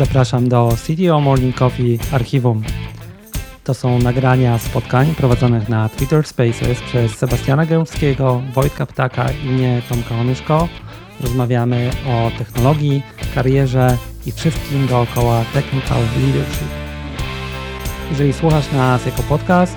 Zapraszam do CTO Morning Coffee Archiwum. To są nagrania spotkań prowadzonych na Twitter Spaces przez Sebastiana Gębskiego, Wojtka Ptaka i mnie, Tomka Onyszko. Rozmawiamy o technologii, karierze i wszystkim dookoła technical leadership. Jeżeli słuchasz nas jako podcast,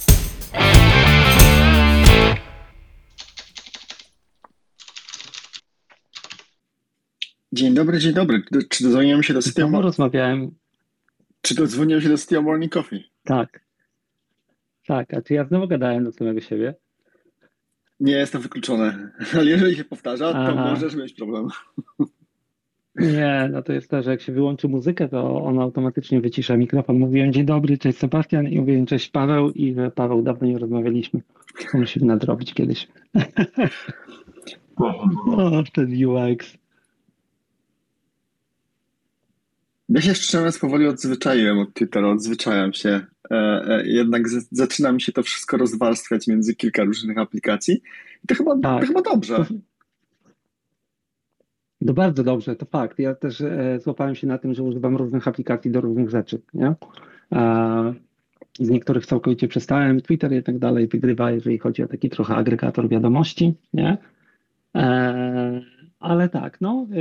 Dzień dobry, dzień dobry. Czy dodzwoniłem się do City Znowu rozmawiałem. Czy dodzwoniłem się do City Morning Coffee? Tak. Tak, a czy ja znowu gadałem do samego siebie? Nie jest to wykluczone, ale jeżeli się powtarza, to Aha. możesz mieć problem. Nie, no to jest to, że jak się wyłączy muzykę, to on automatycznie wycisza mikrofon. Mówiłem dzień dobry, cześć Sebastian i mówiłem cześć Paweł i że Paweł dawno nie rozmawialiśmy. To musimy nadrobić kiedyś. O, ten UX. Ja się szczerze mówiąc powoli odzwyczaiłem od Twittera, odzwyczajam się. E, e, jednak zaczyna mi się to wszystko rozwarstwiać między kilka różnych aplikacji. I to chyba, Tak. to chyba dobrze. To bardzo dobrze, to fakt. Ja też e, złapałem się na tym, że używam różnych aplikacji do różnych rzeczy, nie? Z niektórych całkowicie przestałem, Twitter i tak dalej wygrywa, jeżeli chodzi o taki trochę agregator wiadomości, nie? E, ale tak, no, e,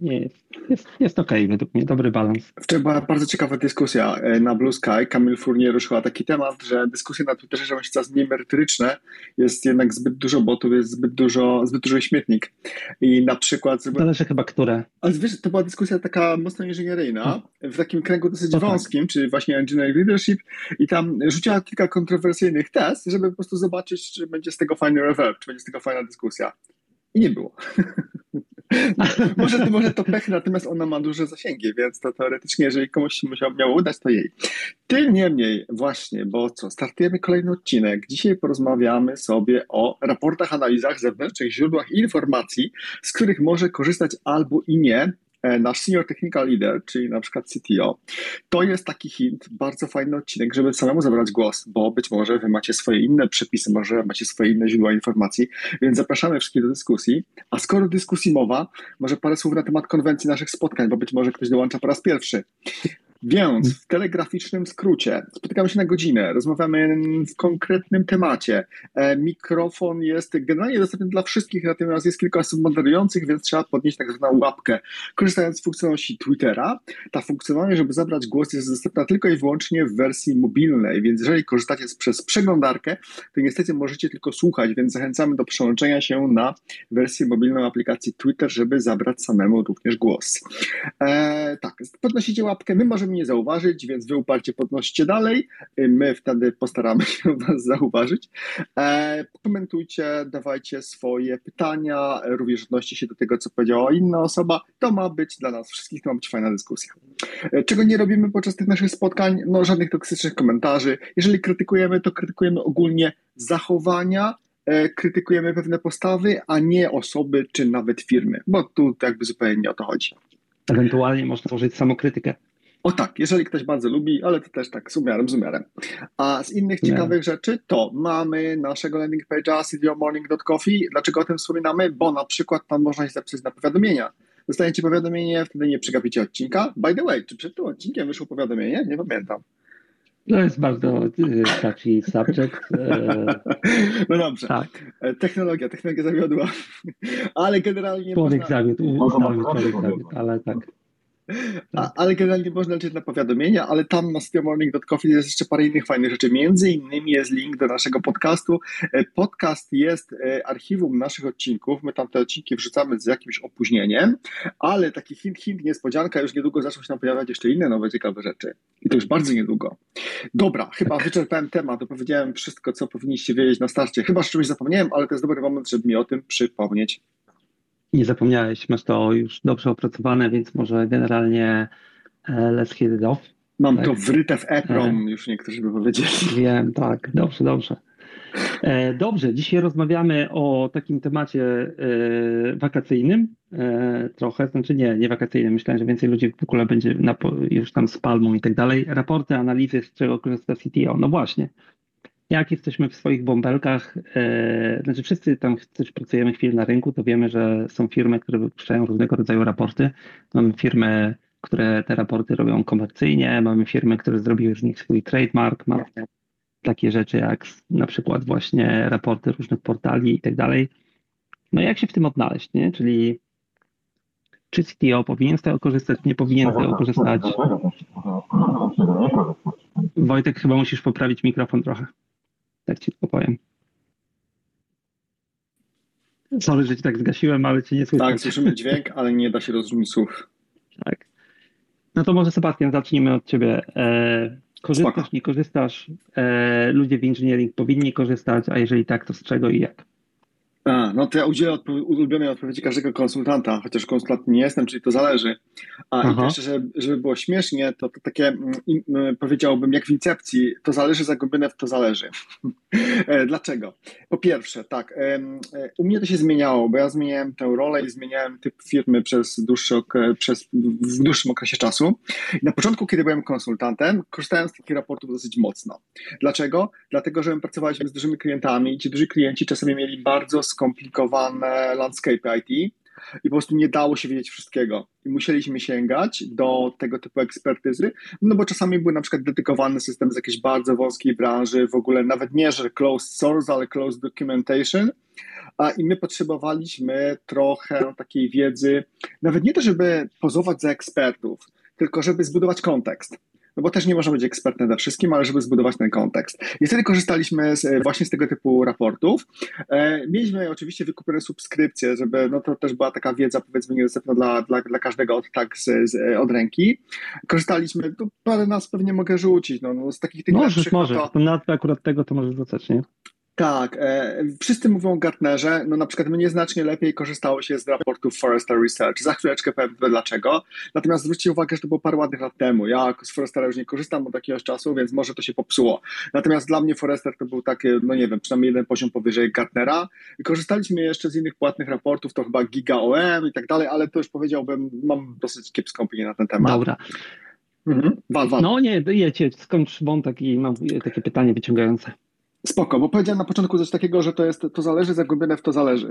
nie, jest, jest, okej według mnie, dobry balans. Wczoraj była bardzo ciekawa dyskusja e, na Blue Sky. Kamil Fournier ruszyła taki temat, że dyskusje na Twitterze robią się coraz mniej merytoryczne. Jest jednak zbyt dużo botów, jest zbyt dużo, zbyt duży śmietnik. I na przykład Zależy chyba, które. Ale wiesz, to była dyskusja taka mocno inżynieryjna, w takim kręgu dosyć To tak. wąskim, czyli właśnie engineering leadership i tam rzuciła kilka kontrowersyjnych test, żeby po prostu zobaczyć, czy będzie z tego fajny reverb, czy będzie z tego fajna dyskusja. I nie było. może, może to pech, natomiast ona ma duże zasięgi, więc to teoretycznie, jeżeli komuś się musiało, miało udać, to jej. Tym niemniej, właśnie, bo co, startujemy kolejny odcinek. Dzisiaj porozmawiamy sobie o raportach, analizach, zewnętrznych źródłach informacji, z których może korzystać albo i nie nasz senior technical leader, czyli na przykład CTO. To jest taki hint, bardzo fajny odcinek, żeby samemu zabrać głos, bo być może wy macie swoje inne przepisy, może macie swoje inne źródła informacji, więc zapraszamy wszystkich do dyskusji. A skoro dyskusji mowa, może parę słów na temat konwencji naszych spotkań, bo być może ktoś dołącza po raz pierwszy. Więc w telegraficznym skrócie spotykamy się na godzinę, rozmawiamy w konkretnym temacie. E, mikrofon jest generalnie dostępny dla wszystkich, natomiast jest kilka osób moderujących, więc trzeba podnieść tak zwaną łapkę. Korzystając z funkcjonalności Twittera, ta funkcjonalność, żeby zabrać głos, jest dostępna tylko i wyłącznie w wersji mobilnej, więc jeżeli korzystacie przez przeglądarkę, to niestety możecie tylko słuchać, więc zachęcamy do przełączenia się na wersję mobilną aplikacji Twitter, żeby zabrać samemu również głos. E, tak, podnosicie łapkę, my możemy nie zauważyć, więc wy uparcie podnosicie dalej, my wtedy postaramy się was zauważyć. E, komentujcie, dawajcie swoje pytania, również odnoście się do tego, co powiedziała inna osoba. To ma być dla nas wszystkich, to ma być fajna dyskusja. E, czego nie robimy podczas tych naszych spotkań? No żadnych toksycznych komentarzy. Jeżeli krytykujemy, to krytykujemy ogólnie zachowania, e, krytykujemy pewne postawy, a nie osoby czy nawet firmy, bo tu jakby zupełnie nie o to chodzi. Ewentualnie można użyć samokrytykę. O tak, jeżeli ktoś bardzo lubi, ale to też tak z umiarem, z umiarem. A z innych Nie. ciekawych rzeczy to mamy naszego landing page'a cdmorning.coffee. Dlaczego o tym wspominamy? Bo na przykład tam można się zapisać na powiadomienia. Dostajecie powiadomienie, wtedy nie przegapicie odcinka. By the way, czy przed tym odcinkiem wyszło powiadomienie? Nie pamiętam. To jest bardzo y, touchy subject. e, No dobrze. tak, E, Technologia, technologia zawiodła. Ale generalnie człowiek można... zawiódł, zawiódł, ale tak. A, ale generalnie można liczyć na powiadomienia, ale tam na cityomorning.coffee jest jeszcze parę innych fajnych rzeczy. Między innymi jest link do naszego podcastu. E, Podcast jest e, archiwum naszych odcinków. My tam te odcinki wrzucamy z jakimś opóźnieniem, ale taki hint, hint, niespodzianka, już niedługo zaczną się tam pojawiać jeszcze inne nowe, ciekawe rzeczy. I to już bardzo niedługo. Dobra, chyba wyczerpałem temat, opowiedziałem wszystko, co powinniście wiedzieć na starcie. Chyba że czymś zapomniałem, ale to jest dobry moment, żeby mi o tym przypomnieć. Nie zapomniałeś, masz to już dobrze opracowane, więc może generalnie e, let's hit it off. Mam Tak. to wryte w EPROM, już niektórzy by powiedzieli. Wiem, tak, dobrze, dobrze. E, Dobrze, dzisiaj rozmawiamy o takim temacie e, wakacyjnym e, trochę, znaczy nie, nie wakacyjnym, myślałem, że więcej ludzi w ogóle będzie na, już tam z palmą i tak dalej. Raporty, analizy, z czego korzysta CTO. No właśnie, jak jesteśmy w swoich bąbelkach, e, znaczy wszyscy tam też pracujemy chwilę na rynku, to wiemy, że są firmy, które wypuszczają różnego rodzaju raporty. Mamy firmy, które te raporty robią komercyjnie, mamy firmy, które zrobiły z nich swój trademark, mamy takie rzeczy jak na przykład właśnie raporty różnych portali i tak dalej. No jak się w tym odnaleźć, nie? Czyli czy CTO powinien z tego korzystać, nie powinien z tego korzystać? Wojtek, chyba musisz poprawić mikrofon trochę. Tak ci tylko powiem. Sorry, że ci tak zgasiłem, ale cię nie słychać. Tak, słyszymy dźwięk, ale nie da się rozróżnić słów. Tak. No to może Sebastian, zacznijmy od ciebie. E, korzystasz, Spoko. nie korzystasz? E, ludzie w engineering powinni korzystać, a jeżeli tak, to z czego i jak? A, no to ja udzielę odpo- ulubionej odpowiedzi każdego konsultanta, chociaż konsultant nie jestem, czyli to zależy. A Aha. i też, żeby, żeby było śmiesznie, to, to takie mm, im, mm, powiedziałbym jak w incepcji, to zależy zagubione w to zależy. E, Dlaczego? Po pierwsze, tak, e, u mnie to się zmieniało, bo ja zmieniałem tę rolę i zmieniałem typ firmy przez, dłuższy przez w dłuższym okresie czasu. I na początku, kiedy byłem konsultantem, korzystałem z takich raportów dosyć mocno. Dlaczego? Dlatego, że my pracowaliśmy z dużymi klientami i ci duży klienci czasami mieli bardzo skomplikowane landscape IT i po prostu nie dało się wiedzieć wszystkiego. I musieliśmy sięgać do tego typu ekspertyzy, no bo czasami był na przykład dedykowany system z jakiejś bardzo wąskiej branży, w ogóle nawet nie, że closed source, ale closed documentation, a i my potrzebowaliśmy trochę takiej wiedzy, nawet nie to, żeby pozować za ekspertów, tylko żeby zbudować kontekst. No bo też nie można być ekspertem we wszystkim, ale żeby zbudować ten kontekst. I wtedy korzystaliśmy z, właśnie z tego typu raportów. E, mieliśmy oczywiście wykupione subskrypcje, żeby, no to też była taka wiedza powiedzmy niedostępna dla, dla, dla każdego od, tak z, z, od ręki. Korzystaliśmy, tu parę nas pewnie mogę rzucić, no, no z takich tych Możesz, lepszych, no możesz. to, To na akurat tego to możesz rzucać, nie? Tak, e, wszyscy mówią o Gartnerze, no na przykład mnie znacznie lepiej korzystało się z raportów Forrester Research. Za chwileczkę powiem dlaczego. Natomiast zwróćcie uwagę, że to było parę ładnych lat temu. Ja z Forrestera już nie korzystam od jakiegoś czasu, więc może to się popsuło. Natomiast dla mnie Forrester to był taki, no nie wiem, przynajmniej jeden poziom powyżej Gartnera. Korzystaliśmy jeszcze z innych płatnych raportów, to chyba Giga OM i tak dalej, ale to już powiedziałbym, mam dosyć kiepską opinię na ten temat. Dobra. Mhm. Wal, wal. No nie, jedźcie, skończ wątek i mam takie pytanie wyciągające. Spoko, bo powiedziałem na początku coś takiego, że to jest to zależy, zagłębione w to zależy.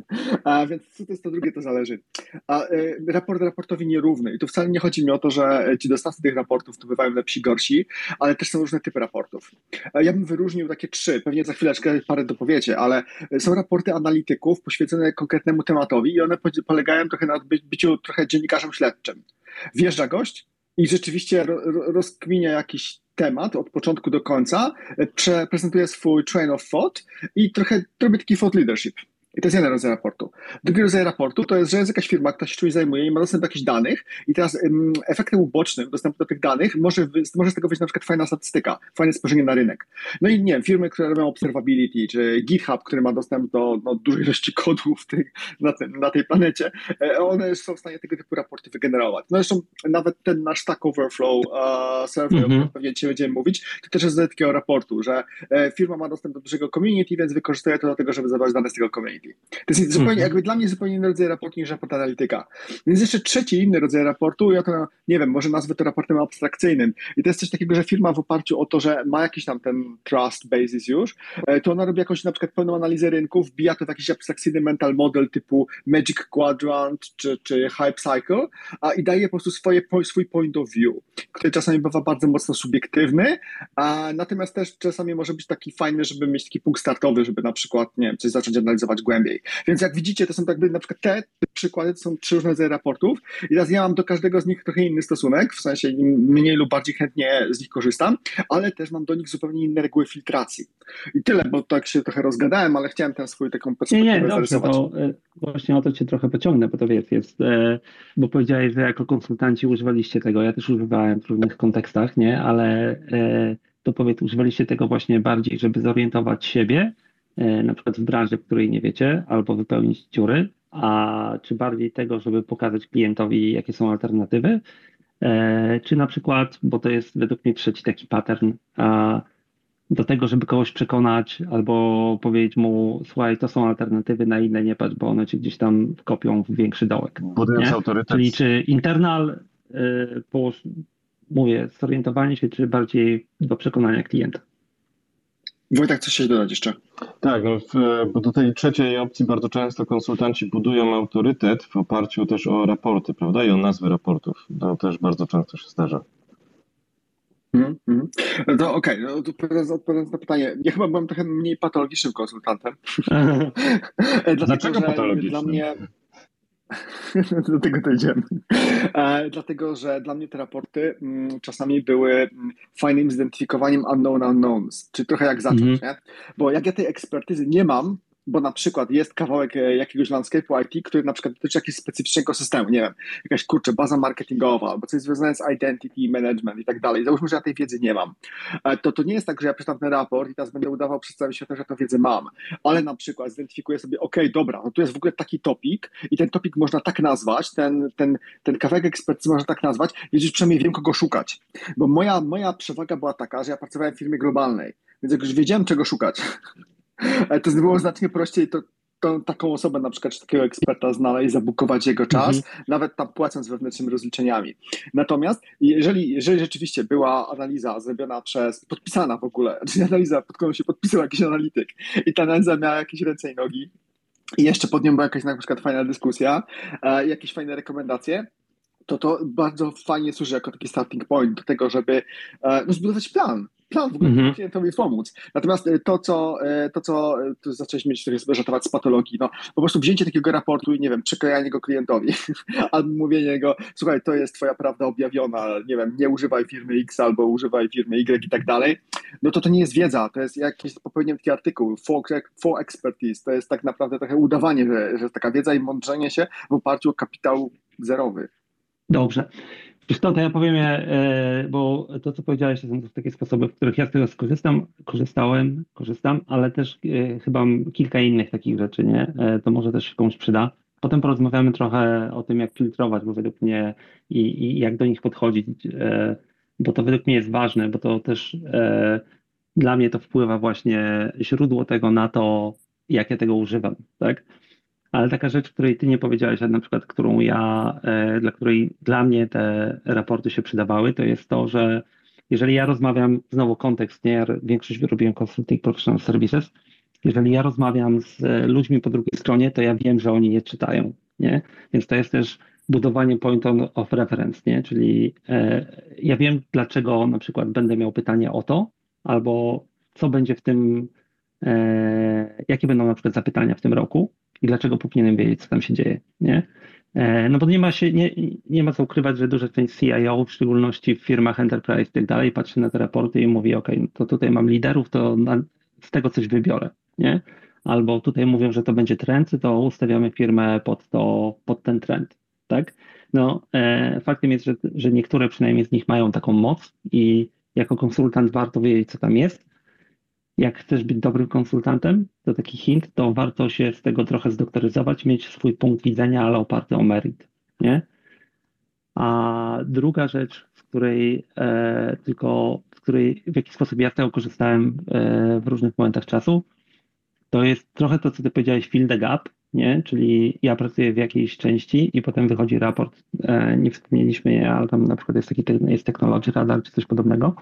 A więc co to jest to drugie, to zależy. A y, raport raportowi nierówny. I tu wcale nie chodzi mi o to, że ci dostawcy tych raportów to bywają lepsi, gorsi, ale też są różne typy raportów. Ja bym wyróżnił takie trzy, pewnie za chwileczkę parę dopowiecie, ale są raporty analityków poświęcone konkretnemu tematowi i one po- polegają trochę na by- byciu trochę dziennikarzem śledczym. Wjeżdża gość i rzeczywiście ro, ro, rozkminia jakiś temat od początku do końca, e, prze, prezentuje swój train of thought i trochę robi taki thought leadership. I to jest jeden rodzaj raportu. Drugi rodzaj raportu to jest, że jest jakaś firma, która się czymś zajmuje i ma dostęp do jakichś danych i teraz ym, efektem ubocznym dostępu do tych danych może, może z tego być na przykład fajna statystyka, fajne spojrzenie na rynek. No i nie wiem, firmy, które robią observability, czy GitHub, który ma dostęp do no, dużej ilości kodów tych, na, tym, na tej planecie, e, one są w stanie tego typu raporty wygenerować. No zresztą nawet ten nasz Stack Overflow uh, survey, Mhm. o którym pewnie dzisiaj będziemy mówić, to też jest z takiego raportu, że e, firma ma dostęp do dużego community, więc wykorzystuje to do tego, żeby zabrać dane z tego community. To jest zupełnie, Mhm. jakby dla mnie zupełnie inny rodzaj raportu niż raport analityka. Więc jeszcze trzeci inny rodzaj raportu, ja to nie wiem, może nazwę to raportem abstrakcyjnym. I to jest coś takiego, że firma w oparciu o to, że ma jakiś tam ten trust basis już, e, to ona robi jakąś na przykład pełną analizę rynku, wbija to w jakiś abstrakcyjny mental model typu Magic Quadrant czy, czy Hype Cycle, a i daje po prostu swoje, swój point of view, który czasami bywa bardzo mocno subiektywny, a natomiast też czasami może być taki fajny, żeby mieć taki punkt startowy, żeby na przykład, nie wiem, coś zacząć analizować głębiej. Więc jak widzicie, to są tak jakby na przykład te przykłady, to są trzy różne rodzaje raportów i teraz ja mam do każdego z nich trochę inny stosunek, w sensie mniej lub bardziej chętnie z nich korzystam, ale też mam do nich zupełnie inne reguły filtracji. I tyle, bo tak się trochę rozgadałem, ale chciałem ten swój taką Nie, perspektywę nie, dobrze, zarysować. to e, właśnie o to cię trochę pociągnę, bo to wiesz, jest, e, bo powiedziałeś, że jako konsultanci używaliście tego, ja też używałem w różnych kontekstach, nie, ale e, to powiedz, używaliście tego właśnie bardziej, żeby zorientować siebie, na przykład w branży, której nie wiecie, albo wypełnić dziury, a czy bardziej tego, żeby pokazać klientowi, jakie są alternatywy, E, czy na przykład, bo to jest według mnie trzeci taki pattern, do tego, żeby kogoś przekonać albo powiedzieć mu, słuchaj, to są alternatywy, na inne nie patrz, bo one cię gdzieś tam kopią w większy dołek. Budując autorytet. Czyli czy internal, y, mówię, zorientowanie się, czy bardziej do przekonania klienta. Wojtek, coś się dodać jeszcze? Tak, no w, bo do tej trzeciej opcji bardzo często konsultanci budują autorytet w oparciu też o raporty, prawda, i o nazwy raportów. To też bardzo często się zdarza. Mm, mm. To okej, okay, no, odpowiadając, na pytanie, ja chyba byłem trochę mniej patologicznym konsultantem. Dlaczego patologicznym? Dla mnie, do tego dojdziemy. E, dlatego, że dla mnie te raporty mm, czasami były mm, fajnym zidentyfikowaniem unknown unknowns, czy trochę jak zacząć, mm -hmm. nie? Bo jak ja tej ekspertyzy nie mam, bo na przykład jest kawałek e, jakiegoś landscape'u IT, który na przykład dotyczy jakiegoś specyficznego systemu, nie wiem, jakaś kurczę, baza marketingowa, albo coś związane z identity management i tak dalej. Załóżmy, że ja tej wiedzy nie mam. E, to to nie jest tak, że ja przeczytam ten raport i teraz będę udawał przez cały świat, że tę wiedzę mam, ale na przykład zidentyfikuję sobie, ok, dobra, no tu jest w ogóle taki topik i ten topik można tak nazwać, ten, ten, ten kawałek ekspertyzy można tak nazwać, wiedzieć przynajmniej wiem, kogo szukać. Bo moja, moja przewaga była taka, że ja pracowałem w firmie globalnej, więc jak już wiedziałem, czego szukać, ale to było znacznie prościej to, to, taką osobę, na przykład, czy takiego eksperta znaleźć, zabukować jego czas, mhm. nawet tam płacąc wewnętrznymi rozliczeniami. Natomiast jeżeli, jeżeli rzeczywiście była analiza zrobiona przez, podpisana w ogóle, czyli analiza, pod którą się podpisał jakiś analityk i ta analiza miała jakieś ręce i nogi, i jeszcze pod nią była jakaś na przykład fajna dyskusja, e, jakieś fajne rekomendacje, to to bardzo fajnie służy jako taki starting point do tego, żeby e, no, zbudować plan plan w ogóle mm -hmm. klientowi pomóc. Natomiast e, to, co, e, to, co e, tu zacząłeś mieć, żartować z patologii, no po prostu wzięcie takiego raportu i nie wiem, przeklejanie go klientowi, albo mówienie go, słuchaj, to jest twoja prawda objawiona, nie wiem, nie używaj firmy X albo używaj firmy Y i tak dalej, no to to nie jest wiedza, to jest jakiś, popełniłem taki artykuł, for, for expertise, to jest tak naprawdę trochę udawanie, że, że taka wiedza i mądrzenie się w oparciu o kapitał zerowy. Dobrze. To ja powiem, e, bo to, co powiedziałeś, to są takie sposoby, w których ja z tego skorzystam, korzystałem, korzystam, ale też e, chyba kilka innych takich rzeczy, nie? E, to może też się komuś przyda. Potem porozmawiamy trochę o tym, jak filtrować, bo według mnie i, i jak do nich podchodzić, bo to według mnie jest ważne, bo to też dla mnie to wpływa właśnie źródło tego na to, jak ja tego używam, tak? Ale taka rzecz, której ty nie powiedziałeś, a na przykład którą ja, e, dla której dla mnie te raporty się przydawały, to jest to, że jeżeli ja rozmawiam, znowu kontekst, nie, ja większość robiłem consulting professional services, jeżeli ja rozmawiam z ludźmi po drugiej stronie, to ja wiem, że oni je czytają, nie? Więc to jest też budowanie point of reference, nie? Czyli e, ja wiem, dlaczego na przykład będę miał pytanie o to, albo co będzie w tym, e, jakie będą na przykład zapytania w tym roku, i dlaczego powinienem wiedzieć, co tam się dzieje, nie? E, no bo nie ma, się, nie, nie ma co ukrywać, że duża część CIO, w szczególności w firmach enterprise i tak dalej, patrzy na te raporty i mówi, ok, to tutaj mam liderów, to na, z tego coś wybiorę, nie? Albo tutaj mówią, że to będzie trend, to ustawiamy firmę pod, to, pod ten trend, tak? No, e, faktem jest, że, że niektóre przynajmniej z nich mają taką moc i jako konsultant warto wiedzieć, co tam jest, jak chcesz być dobrym konsultantem, to taki hint, to warto się z tego trochę zdoktoryzować, mieć swój punkt widzenia, ale oparty o merit, nie? A druga rzecz, z której e, tylko, z której w jakiś sposób ja z tego korzystałem e, w różnych momentach czasu, to jest trochę to, co ty powiedziałeś, fill the gap, nie? Czyli ja pracuję w jakiejś części i potem wychodzi raport, e, nie wspomnieliśmy je, ale tam na przykład jest taki jest technology radar czy coś podobnego,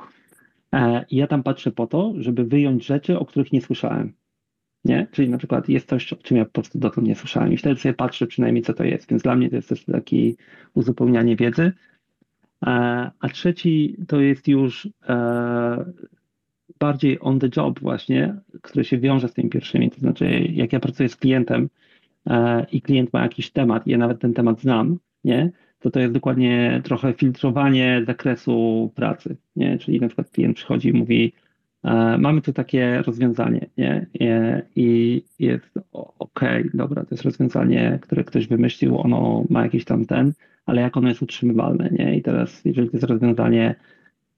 I ja tam patrzę po to, żeby wyjąć rzeczy, o których nie słyszałem. Nie? Czyli na przykład jest coś, o czym ja po prostu dotąd nie słyszałem i wtedy sobie patrzę przynajmniej, co to jest. Więc dla mnie to jest też takie uzupełnianie wiedzy. E, a trzeci to jest już e, bardziej on the job właśnie, który się wiąże z tymi pierwszymi. To znaczy, jak ja pracuję z klientem i klient ma jakiś temat ja nawet ten temat znam, nie? To to jest dokładnie trochę filtrowanie zakresu pracy, nie? Czyli na przykład klient przychodzi i mówi, e, mamy tu takie rozwiązanie, nie? I jest ok, dobra, to jest rozwiązanie, które ktoś wymyślił, ono ma jakiś tam ten, ale jak ono jest utrzymywalne, nie? I teraz, jeżeli to jest rozwiązanie,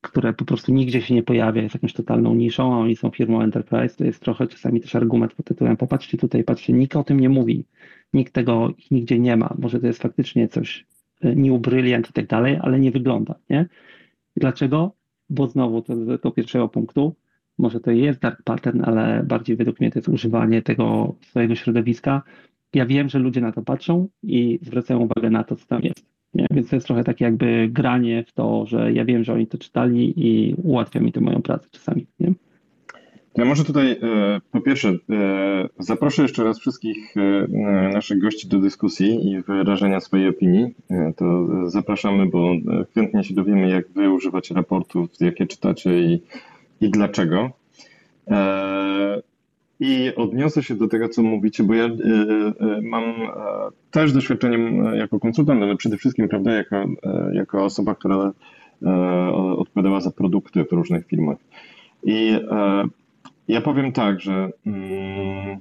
które po prostu nigdzie się nie pojawia, jest jakąś totalną niszą, a oni są firmą enterprise, to jest trochę czasami też argument pod tytułem popatrzcie tutaj, patrzcie, nikt o tym nie mówi, nikt tego nigdzie nie ma, może to jest faktycznie coś new brilliant i tak dalej, ale nie wygląda, nie? Dlaczego? Bo znowu to do pierwszego punktu, może to jest dark pattern, ale bardziej według mnie to jest używanie tego swojego środowiska. Ja wiem, że ludzie na to patrzą i zwracają uwagę na to, co tam jest. Nie? Więc to jest trochę takie jakby granie w to, że ja wiem, że oni to czytali i ułatwia mi to moją pracę czasami. Nie? Ja może tutaj e, po pierwsze e, zaproszę jeszcze raz wszystkich e, naszych gości do dyskusji i wyrażenia swojej opinii. To zapraszamy, bo chętnie się dowiemy, jak wy używacie raportów, jakie czytacie i, i dlaczego. I odniosę się do tego, co mówicie, bo ja mam też doświadczenie jako konsultant, ale przede wszystkim, prawda, jako, jako osoba, która odpowiadała za produkty w różnych firmach. I ja powiem tak, że mm,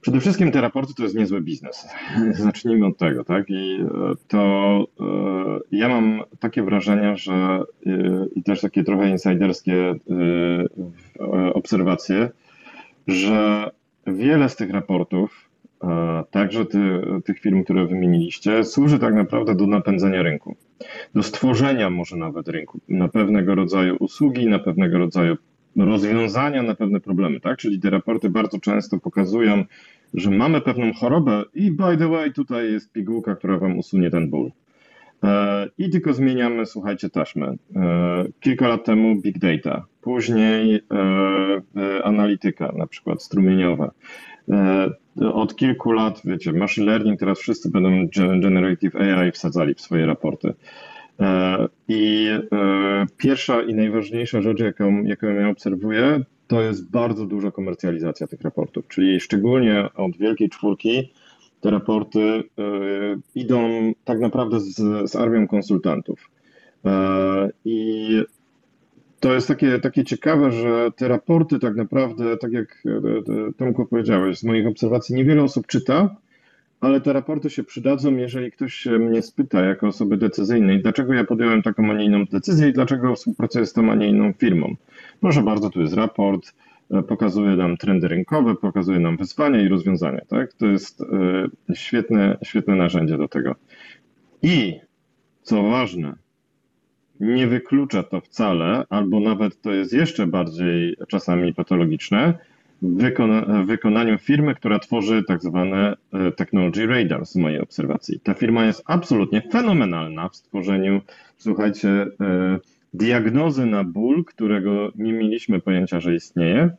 przede wszystkim te raporty to jest niezły biznes. Zacznijmy od tego, tak? I e, to e, ja mam takie wrażenie, że e, i też takie trochę insiderskie obserwacje, że wiele z tych raportów, także ty, tych firm, które wymieniliście, służy tak naprawdę do napędzenia rynku, do stworzenia może nawet rynku na pewnego rodzaju usługi, na pewnego rodzaju rozwiązania na pewne problemy, tak? Czyli te raporty bardzo często pokazują, że mamy pewną chorobę i by the way, tutaj jest pigułka, która wam usunie ten ból. E, I tylko zmieniamy, słuchajcie, taśmę. E, kilka lat temu big data, później e, analityka, na przykład strumieniowa. Od kilku lat, wiecie, machine learning, teraz wszyscy będą generative AI wsadzali w swoje raporty. E, I e, pierwsza i najważniejsza rzecz, jaką, jaką ja obserwuję, to jest bardzo duża komercjalizacja tych raportów. Czyli szczególnie od Wielkiej Czwórki te raporty e, idą tak naprawdę z, z armią konsultantów. I to jest takie, takie ciekawe, że te raporty tak naprawdę, tak jak Tomku powiedziałeś, z moich obserwacji niewiele osób czyta, ale te raporty się przydadzą, jeżeli ktoś mnie spyta jako osoby decyzyjnej, dlaczego ja podjąłem taką, a nie inną decyzję i dlaczego współpracuję z tą, a nie inną firmą. Proszę bardzo, tu jest raport, e, pokazuje nam trendy rynkowe, pokazuje nam wyzwania i rozwiązania. Tak? To jest e, świetne, świetne narzędzie do tego. I co ważne, nie wyklucza to wcale, albo nawet to jest jeszcze bardziej czasami patologiczne, wykona, wykonaniu firmy, która tworzy tak zwane e, technology radar z mojej obserwacji. Ta firma jest absolutnie fenomenalna w stworzeniu, słuchajcie, e, diagnozy na ból, którego nie mieliśmy pojęcia, że istnieje,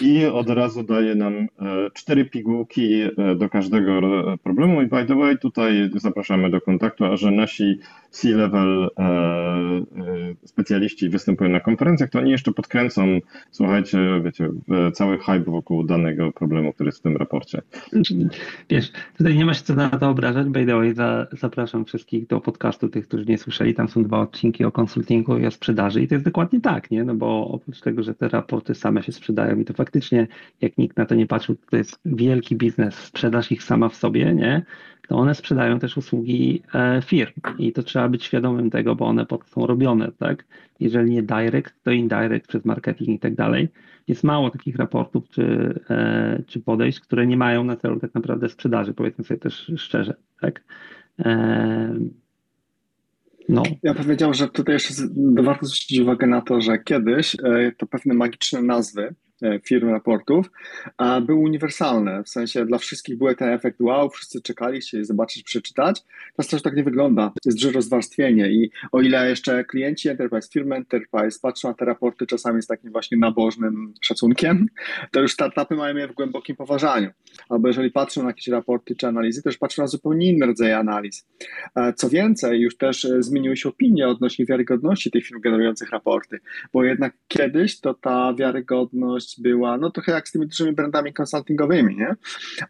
I od razu daje nam e, cztery pigułki e, do każdego problemu. I by the way, tutaj zapraszamy do kontaktu, a że nasi C-level specjaliści występują na konferencjach, to oni jeszcze podkręcą, słuchajcie, wiecie, cały hype wokół danego problemu, który jest w tym raporcie. Wiesz, tutaj nie ma się co na to obrażać. By the way, zapraszam wszystkich do podcastu, tych, którzy nie słyszeli. Tam są dwa odcinki o konsultingu i o sprzedaży i to jest dokładnie tak, nie? No bo oprócz tego, że te raporty same się sprzedają i to faktycznie, jak nikt na to nie patrzył, to jest wielki biznes, sprzedaż ich sama w sobie, nie? To one sprzedają też usługi e, firm i to trzeba być świadomym tego, bo one po to są robione, tak? Jeżeli nie direct, to indirect przez marketing i tak dalej. Jest mało takich raportów czy, e, czy podejść, które nie mają na celu tak naprawdę sprzedaży, powiedzmy sobie też szczerze, tak? E, no. Ja powiedział, że tutaj jeszcze warto zwrócić uwagę na to, że kiedyś to pewne magiczne nazwy E, firm raportów, a były uniwersalne. W sensie dla wszystkich był ten efekt wow, wszyscy czekali, chcieli zobaczyć, przeczytać. Teraz też tak nie wygląda. Jest duże rozwarstwienie i o ile jeszcze klienci enterprise, firmy enterprise patrzą na te raporty czasami z takim właśnie nabożnym szacunkiem, to już startupy mają je w głębokim poważaniu. Albo jeżeli patrzą na jakieś raporty czy analizy, to już patrzą na zupełnie inne rodzaje analiz. E, co więcej, już też e, zmieniły się opinie odnośnie wiarygodności tych firm generujących raporty, bo jednak kiedyś to ta wiarygodność była no trochę jak z tymi dużymi brandami konsultingowymi, nie?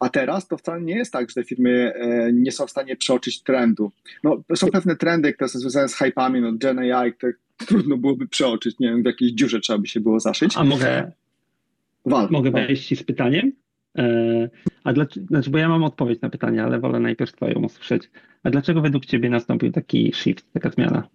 A teraz to wcale nie jest tak, że te firmy e, nie są w stanie przeoczyć trendu. No, są pewne trendy, które są związane z hypami, no Gen AI, które trudno byłoby przeoczyć, nie wiem, w jakiejś dziurze trzeba by się było zaszyć. A mogę, Wal, mogę wejść z pytaniem? E, a dlaczego, znaczy, bo ja mam odpowiedź na pytanie, ale wolę najpierw Twoją usłyszeć. A dlaczego według Ciebie nastąpił taki shift, taka zmiana?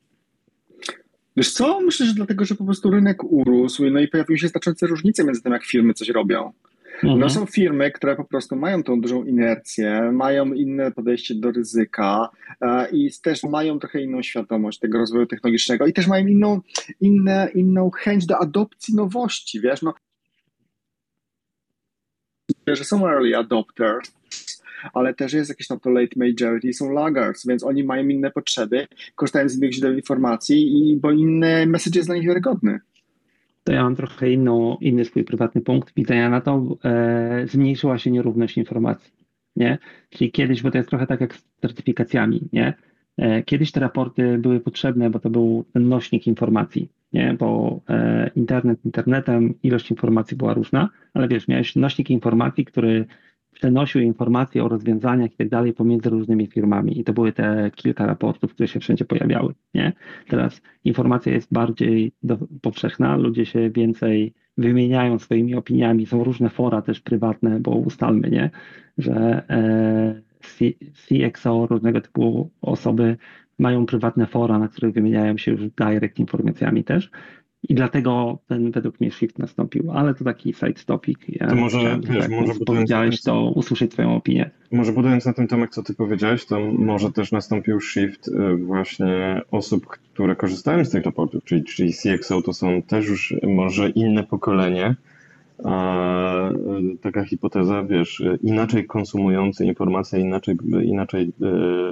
Wiesz co? Myślę, że dlatego, że po prostu rynek urósł, no i pojawiły się znaczące różnice między tym, jak firmy coś robią. Mhm. No są firmy, które po prostu mają tą dużą inercję, mają inne podejście do ryzyka e, i też mają trochę inną świadomość tego rozwoju technologicznego i też mają inną, inne, inną chęć do adopcji nowości, wiesz, no że są early adopters, ale też jest jakieś tam to late majority, są laggards, więc oni mają inne potrzeby, korzystają z innych źródeł informacji, i, bo inny message jest dla nich wiarygodny to ja mam trochę inną, inny swój prywatny punkt widzenia na to. E, zmniejszyła się nierówność informacji, nie? Czyli kiedyś, bo to jest trochę tak jak z certyfikacjami, nie? E, kiedyś te raporty były potrzebne, bo to był ten nośnik informacji, nie? Bo e, internet internetem, ilość informacji była różna, ale wiesz, miałeś nośnik informacji, który przenosił informacje o rozwiązaniach i tak dalej pomiędzy różnymi firmami. I to były te kilka raportów, które się wszędzie pojawiały. Nie? Teraz informacja jest bardziej do, powszechna, ludzie się więcej wymieniają swoimi opiniami, są różne fora też prywatne, bo ustalmy, nie? że e, CXO, różnego typu osoby mają prywatne fora, na których wymieniają się już direct informacjami też. I dlatego ten według mnie shift nastąpił, ale to taki side topic. Ja to może, wiesz, tak, może powiedziałeś, to usłyszeć twoją opinię. Może budując na tym Tomek, co ty powiedziałeś, to może też nastąpił shift y, właśnie osób, które korzystają z tych raportów, czyli, czyli CXO to są też już może inne pokolenie, a y, taka hipoteza, wiesz, inaczej konsumujące informacje, inaczej, inaczej y,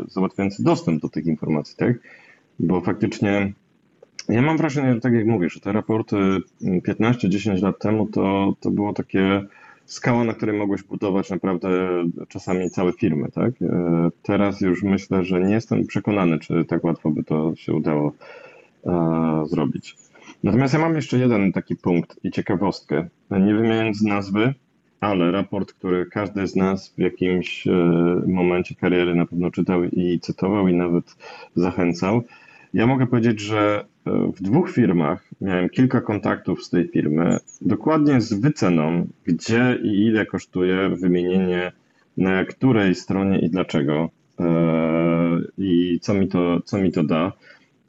załatwiający dostęp do tych informacji, tak? Bo faktycznie ja mam wrażenie, że tak jak mówisz, te raporty 15-10 lat temu to, to było takie skała, na której mogłeś budować naprawdę czasami całe firmy, tak? E, teraz już myślę, że nie jestem przekonany, czy tak łatwo by to się udało e, zrobić. Natomiast ja mam jeszcze jeden taki punkt i ciekawostkę. Nie wymieniając nazwy, ale raport, który każdy z nas w jakimś e, momencie kariery na pewno czytał i cytował i nawet zachęcał. Ja mogę powiedzieć, że w dwóch firmach miałem kilka kontaktów z tej firmy, dokładnie z wyceną, gdzie i ile kosztuje wymienienie na której stronie i dlaczego e, i co mi to, co mi to da.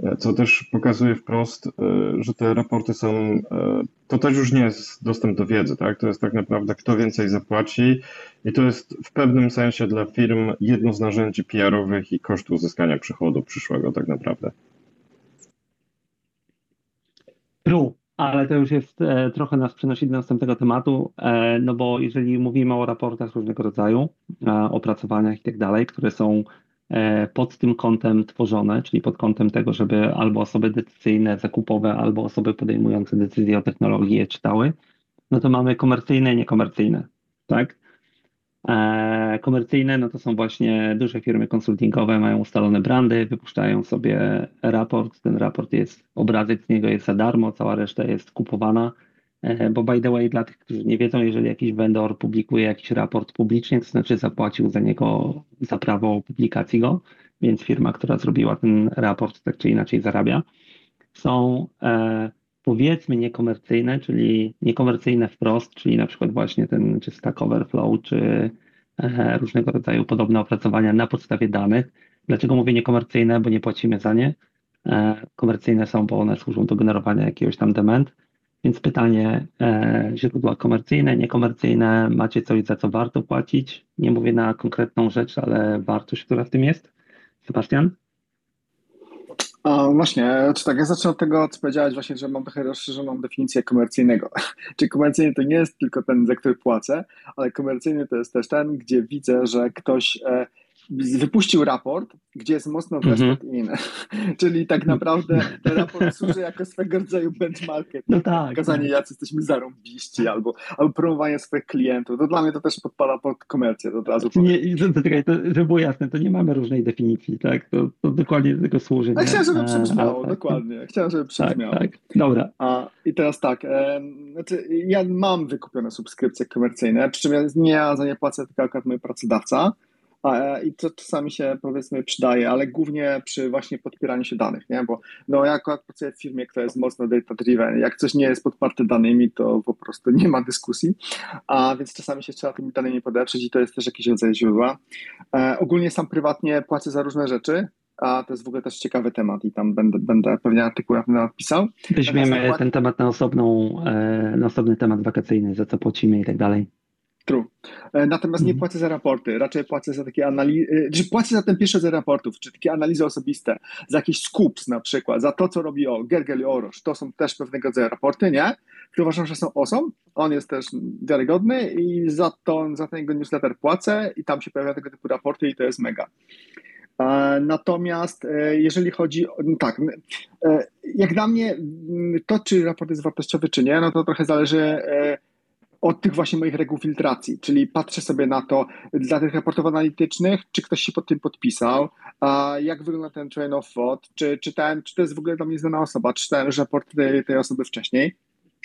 E, co też pokazuje wprost, e, że te raporty są, to też już nie jest dostęp do wiedzy, tak? To jest tak naprawdę kto więcej zapłaci i to jest w pewnym sensie dla firm jedno z narzędzi PR-owych i kosztu uzyskania przychodu przyszłego tak naprawdę. True, ale to już jest e, trochę nas przenosi do następnego tematu, e, no bo jeżeli mówimy o raportach różnego rodzaju, e, opracowaniach i tak dalej, które są e, pod tym kątem tworzone, czyli pod kątem tego, żeby albo osoby decyzyjne, zakupowe, albo osoby podejmujące decyzje o technologii je czytały, no to mamy komercyjne i niekomercyjne, tak? E, komercyjne no to są właśnie duże firmy konsultingowe, mają ustalone brandy, wypuszczają sobie raport. Ten raport jest, obrazek z niego jest za darmo, cała reszta jest kupowana. E, bo by the way, dla tych, którzy nie wiedzą, jeżeli jakiś vendor publikuje jakiś raport publicznie, to znaczy zapłacił za niego, za prawo publikacji go, więc firma, która zrobiła ten raport, tak czy inaczej zarabia. Są e, powiedzmy niekomercyjne, czyli niekomercyjne wprost, czyli na przykład właśnie ten czy Stack Overflow, czy e, różnego rodzaju podobne opracowania na podstawie danych. Dlaczego mówię niekomercyjne? Bo nie płacimy za nie. E, komercyjne są, bo one służą do generowania jakiegoś tam demand. Więc pytanie, e, źródła komercyjne, niekomercyjne, macie coś, za co warto płacić? Nie mówię na konkretną rzecz, ale wartość, która w tym jest. Sebastian? A właśnie, czy tak, ja zacznę od tego, co powiedziałeś właśnie, że mam trochę rozszerzoną definicję komercyjnego. Czyli komercyjny to nie jest tylko ten, za który płacę, ale komercyjny to jest też ten, gdzie widzę, że ktoś e, wypuścił raport, gdzie jest mocno vested mm -hmm. in. Czyli tak naprawdę ten raport służy jako swego rodzaju benchmarket. No tak. Pokazanie, tak. jacy jesteśmy zarąbiści, albo, albo promowanie swoich klientów. To dla mnie to też podpada pod komercję, to od razu nie, to, to, to, żeby było jasne, to nie mamy różnej definicji, tak? To, to dokładnie do tego służy. Ja chciałem, żeby przybrzmiało, tak. dokładnie. Chciałem, żeby przybrzmiało. Tak, tak. Dobra. A, I teraz tak, e, znaczy ja mam wykupione subskrypcje komercyjne, przy czym ja nie ja za nie płacę, tylko akurat mój pracodawca. I to czasami się powiedzmy przydaje, ale głównie przy właśnie podpieraniu się danych, nie? Bo no, ja akurat pracuję w firmie, która jest mocno data-driven. Jak coś nie jest podparte danymi, to po prostu nie ma dyskusji, a więc czasami się trzeba tymi danymi podeprzeć i to jest też jakiś rodzaj źródła. E, ogólnie sam prywatnie płacę za różne rzeczy, a to jest w ogóle też ciekawy temat i tam będę, będę pewnie artykuł na temat pisał. Weźmiemy ten temat na, osobną, e, na osobny temat wakacyjny, za co płacimy i tak dalej. True. E, natomiast nie mhm. płacę za raporty, raczej płacę za takie analizy, czy płacę za ten pierwszy z raportów, czy takie analizy osobiste, za jakieś scoops na przykład, za to, co robi o Gergel i Orosz. To są też pewnego rodzaju raporty, nie? Które uważam, że są osą. On jest też wiarygodny i za to, za ten jego newsletter płacę i tam się pojawiają tego typu raporty i to jest mega. E, natomiast e, jeżeli chodzi o, no tak, jak dla mnie to, czy raport jest wartościowy, czy nie, no to trochę zależy od tych właśnie moich reguł filtracji, czyli patrzę sobie na to dla tych raportów analitycznych, czy ktoś się pod tym podpisał, jak wygląda ten train of thought, czy czytałem, czy to jest w ogóle dla mnie znana osoba, czytałem już raport tej, tej osoby wcześniej,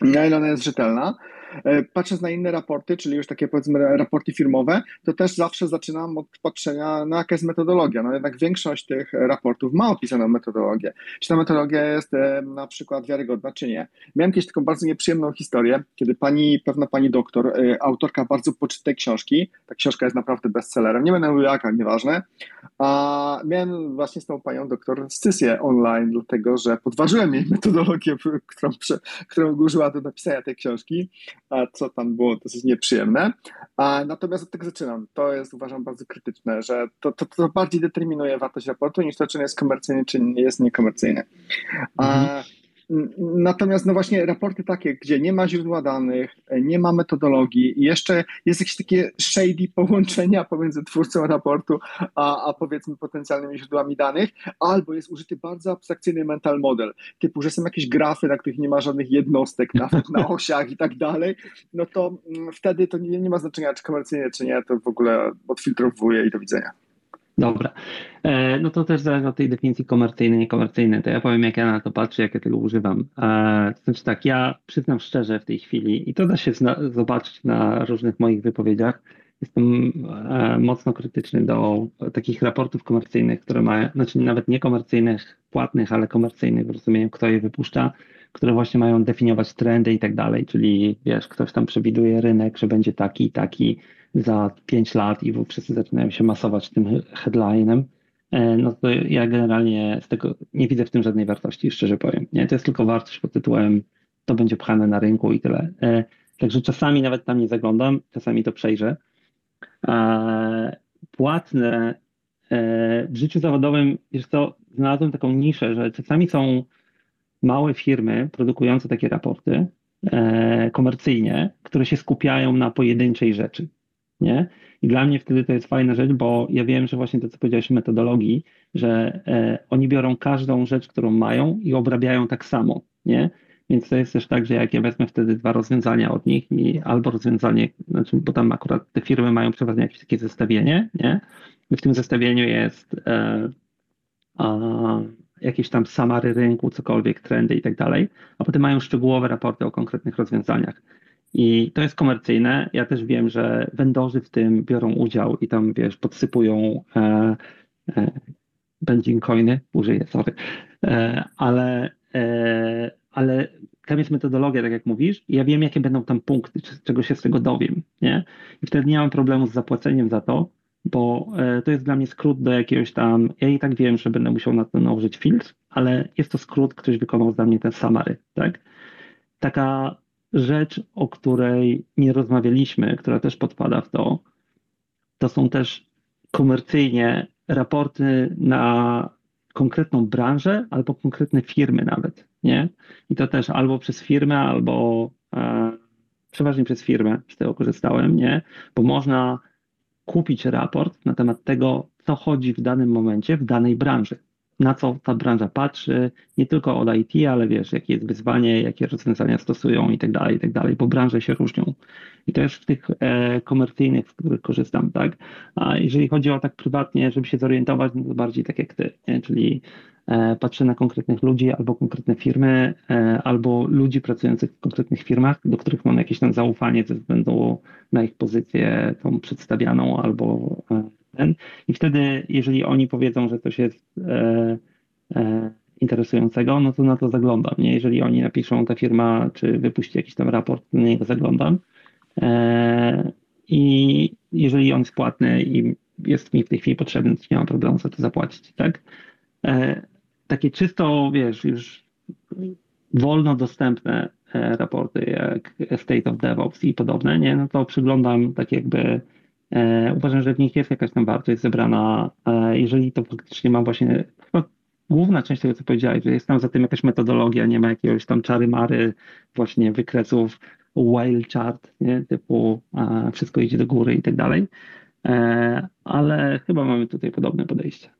na ile ona jest rzetelna. E, patrząc na inne raporty, czyli już takie powiedzmy raporty firmowe, to też zawsze zaczynam od patrzenia na jaka jest metodologia. No jednak większość tych raportów ma opisaną metodologię. Czy ta metodologia jest e, na przykład wiarygodna, czy nie. Miałem kiedyś taką bardzo nieprzyjemną historię, kiedy pani, pewna pani doktor, e, autorka bardzo poczytej książki, ta książka jest naprawdę bestsellerem, nie będę mówił jaka, nieważne, a miałem właśnie z tą panią doktor scysję online, dlatego że podważyłem jej metodologię, którą, którą użyła do napisania tej książki co tam było dosyć nieprzyjemne. A natomiast od tego zaczynam. To jest uważam bardzo krytyczne, że to, to, to bardziej determinuje wartość raportu niż to, czy jest komercyjny, czy nie jest niekomercyjny. Natomiast no właśnie raporty takie, gdzie nie ma źródła danych, nie ma metodologii i jeszcze jest jakieś takie shady połączenia pomiędzy twórcą raportu a, a powiedzmy potencjalnymi źródłami danych, albo jest użyty bardzo abstrakcyjny mental model, typu, że są jakieś grafy, na których nie ma żadnych jednostek, nawet na osiach i tak dalej, no to mm, wtedy to nie, nie ma znaczenia, czy komercyjnie, czy nie, to w ogóle odfiltrowuje i do widzenia. Dobra. E, no to też zależy od tej definicji komercyjnej, niekomercyjnej. To ja powiem, jak ja na to patrzę, jak ja tego używam. E, to znaczy tak, ja przyznam szczerze w tej chwili, i to da się zobaczyć na różnych moich wypowiedziach, jestem e, mocno krytyczny do takich raportów komercyjnych, które mają, znaczy nawet nie komercyjnych, płatnych, ale komercyjnych w rozumieniu, kto je wypuszcza, które właśnie mają definiować trendy i tak dalej, czyli wiesz, ktoś tam przewiduje rynek, że będzie taki taki, za 5 lat i wszyscy zaczynają się masować tym headlinem, e, no to ja generalnie z tego nie widzę w tym żadnej wartości, szczerze powiem. Nie? To jest tylko wartość pod tytułem to będzie pchane na rynku i tyle. E, także czasami nawet tam nie zaglądam, czasami to przejrzę. Płatne e, w życiu zawodowym, wiesz co, znalazłem taką niszę, że czasami są małe firmy produkujące takie raporty komercyjnie, które się skupiają na pojedynczej rzeczy nie? I dla mnie wtedy to jest fajna rzecz, bo ja wiem, że właśnie to, co powiedziałeś o metodologii, że e, oni biorą każdą rzecz, którą mają i obrabiają tak samo, nie? Więc to jest też tak, że jak ja wezmę wtedy dwa rozwiązania od nich i albo rozwiązanie, znaczy, bo tam akurat te firmy mają przeważnie jakieś takie zestawienie, nie? I w tym zestawieniu jest e, a, jakieś tam samary rynku, cokolwiek, trendy i tak dalej, a potem mają szczegółowe raporty o konkretnych rozwiązaniach. I to jest komercyjne. Ja też wiem, że vendorzy w tym biorą udział i tam, wiesz, podsypują e, e, benzin coiny, użyję, sorry, e, ale, e, ale tam jest metodologia, tak jak mówisz, i ja wiem, jakie będą tam punkty, czego się z tego dowiem, nie? I wtedy nie mam problemu z zapłaceniem za to, bo e, to jest dla mnie skrót do jakiegoś tam, ja i tak wiem, że będę musiał na to nałożyć filtr, ale jest to skrót, ktoś wykonał za mnie ten summary, tak? Taka rzecz, o której nie rozmawialiśmy, która też podpada w to, to są też komercyjnie raporty na konkretną branżę albo konkretne firmy nawet, nie? I to też albo przez firmę, albo e, przeważnie przez firmę z tego korzystałem, nie? Bo można kupić raport na temat tego, co chodzi w danym momencie w danej branży na co ta branża patrzy, nie tylko od IT, ale wiesz, jakie jest wyzwanie, jakie rozwiązania stosują i tak dalej, i tak dalej, bo branże się różnią. I jest w tych e, komercyjnych, z których korzystam, tak? A jeżeli chodzi o tak prywatnie, żeby się zorientować, no to bardziej tak jak ty, nie? czyli patrzę na konkretnych ludzi albo konkretne firmy, e, albo ludzi pracujących w konkretnych firmach, do których mam jakieś tam zaufanie ze względu na ich pozycję tą przedstawianą albo e, ten. I wtedy, jeżeli oni powiedzą, że coś jest e, e, interesującego, no to na to zaglądam. Nie? Jeżeli oni napiszą, ta firma, czy wypuści jakiś tam raport, na niego zaglądam. E, I jeżeli on jest płatny i jest mi w tej chwili potrzebny, to nie mam problemu za to zapłacić, tak? Takie czysto, wiesz, już wolno dostępne e, raporty jak State of DevOps i podobne, nie, no to przyglądam tak jakby e, uważam, że w nich jest jakaś tam wartość zebrana, e, jeżeli to faktycznie ma właśnie, chyba główna część tego, co powiedziałeś, że jest tam za tym jakaś metodologia, nie ma jakiegoś tam czary-mary, właśnie wykresów wild chart, nie, typu e, wszystko idzie do góry i tak dalej, e, ale chyba mamy tutaj podobne podejście.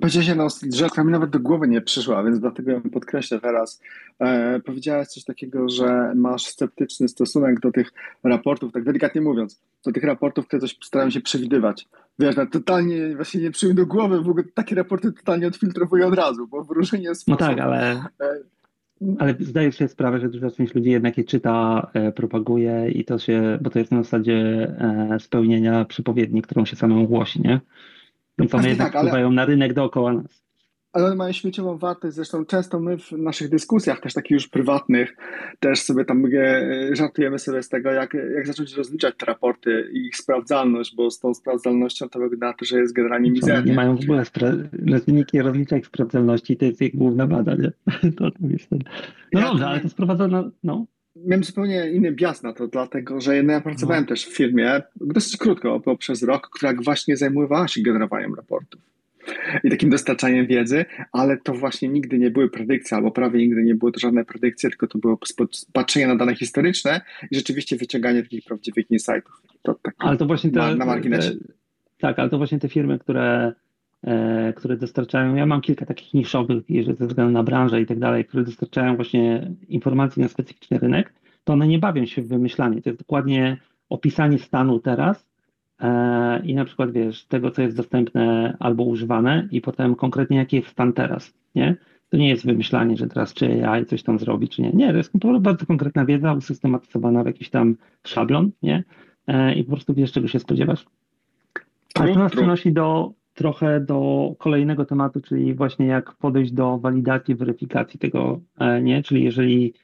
Powiedziałeś jedną rzecz, która mi nawet do głowy nie przyszła, więc dlatego ją podkreślę teraz. E, powiedziałeś coś takiego, że masz sceptyczny stosunek do tych raportów, tak delikatnie mówiąc, do tych raportów, które coś starają się przewidywać. Wiesz, no, totalnie właśnie nie przyjmę do głowy, w ogóle takie raporty totalnie odfiltrowuję od razu, bo w różnie sposób. No tak, ale... E, ale zdaję sobie sprawę, że duża część ludzi jednak je czyta, e, propaguje i to się, bo to jest na zasadzie e, spełnienia przepowiedni, którą się samemu głosi, nie? Więc one jednak tak, wpływają ale... na rynek dookoła nas ale one mają śmieciową wartość. Zresztą często my w naszych dyskusjach, też takich już prywatnych, też sobie tam e, żartujemy sobie z tego, jak, jak zacząć rozliczać te raporty i ich sprawdzalność, bo z tą sprawdzalnością to wygląda na to, że jest generalnie mizernie. Nie mają w ogóle spra- wyniki rozliczać sprawdzalności, to jest ich główna wada, nie? To, to jest ten... No ja dobrze, ale to sprowadza na... No. Miałem zupełnie inny bias na to, dlatego że ja pracowałem no. też w firmie dosyć krótko, bo przez rok, która właśnie zajmowała się generowaniem raportów i takim dostarczaniem wiedzy, ale to właśnie nigdy nie były predykcje, albo prawie nigdy nie były to żadne predykcje, tylko to było patrzenie na dane historyczne i rzeczywiście wyciąganie takich prawdziwych insightów. To tak ale to właśnie te, na, na marginesie. Te, tak, ale to właśnie te firmy, które, które dostarczają, ja mam kilka takich niszowych, jeżeli ze względu na branżę i tak dalej, które dostarczają właśnie informacji na specyficzny rynek, to one nie bawią się w wymyślanie. To jest dokładnie opisanie stanu teraz E, i na przykład wiesz, tego, co jest dostępne albo używane i potem konkretnie jaki jest stan teraz, nie? To nie jest wymyślanie, że teraz czy AI coś tam zrobi, czy nie. Nie, to jest bardzo konkretna wiedza usystematyzowana w jakiś tam szablon, nie? E, I po prostu wiesz, czego się spodziewasz. Ale to nas przenosi do, trochę do kolejnego tematu, czyli właśnie jak podejść do walidacji, weryfikacji tego, e, nie? Czyli jeżeli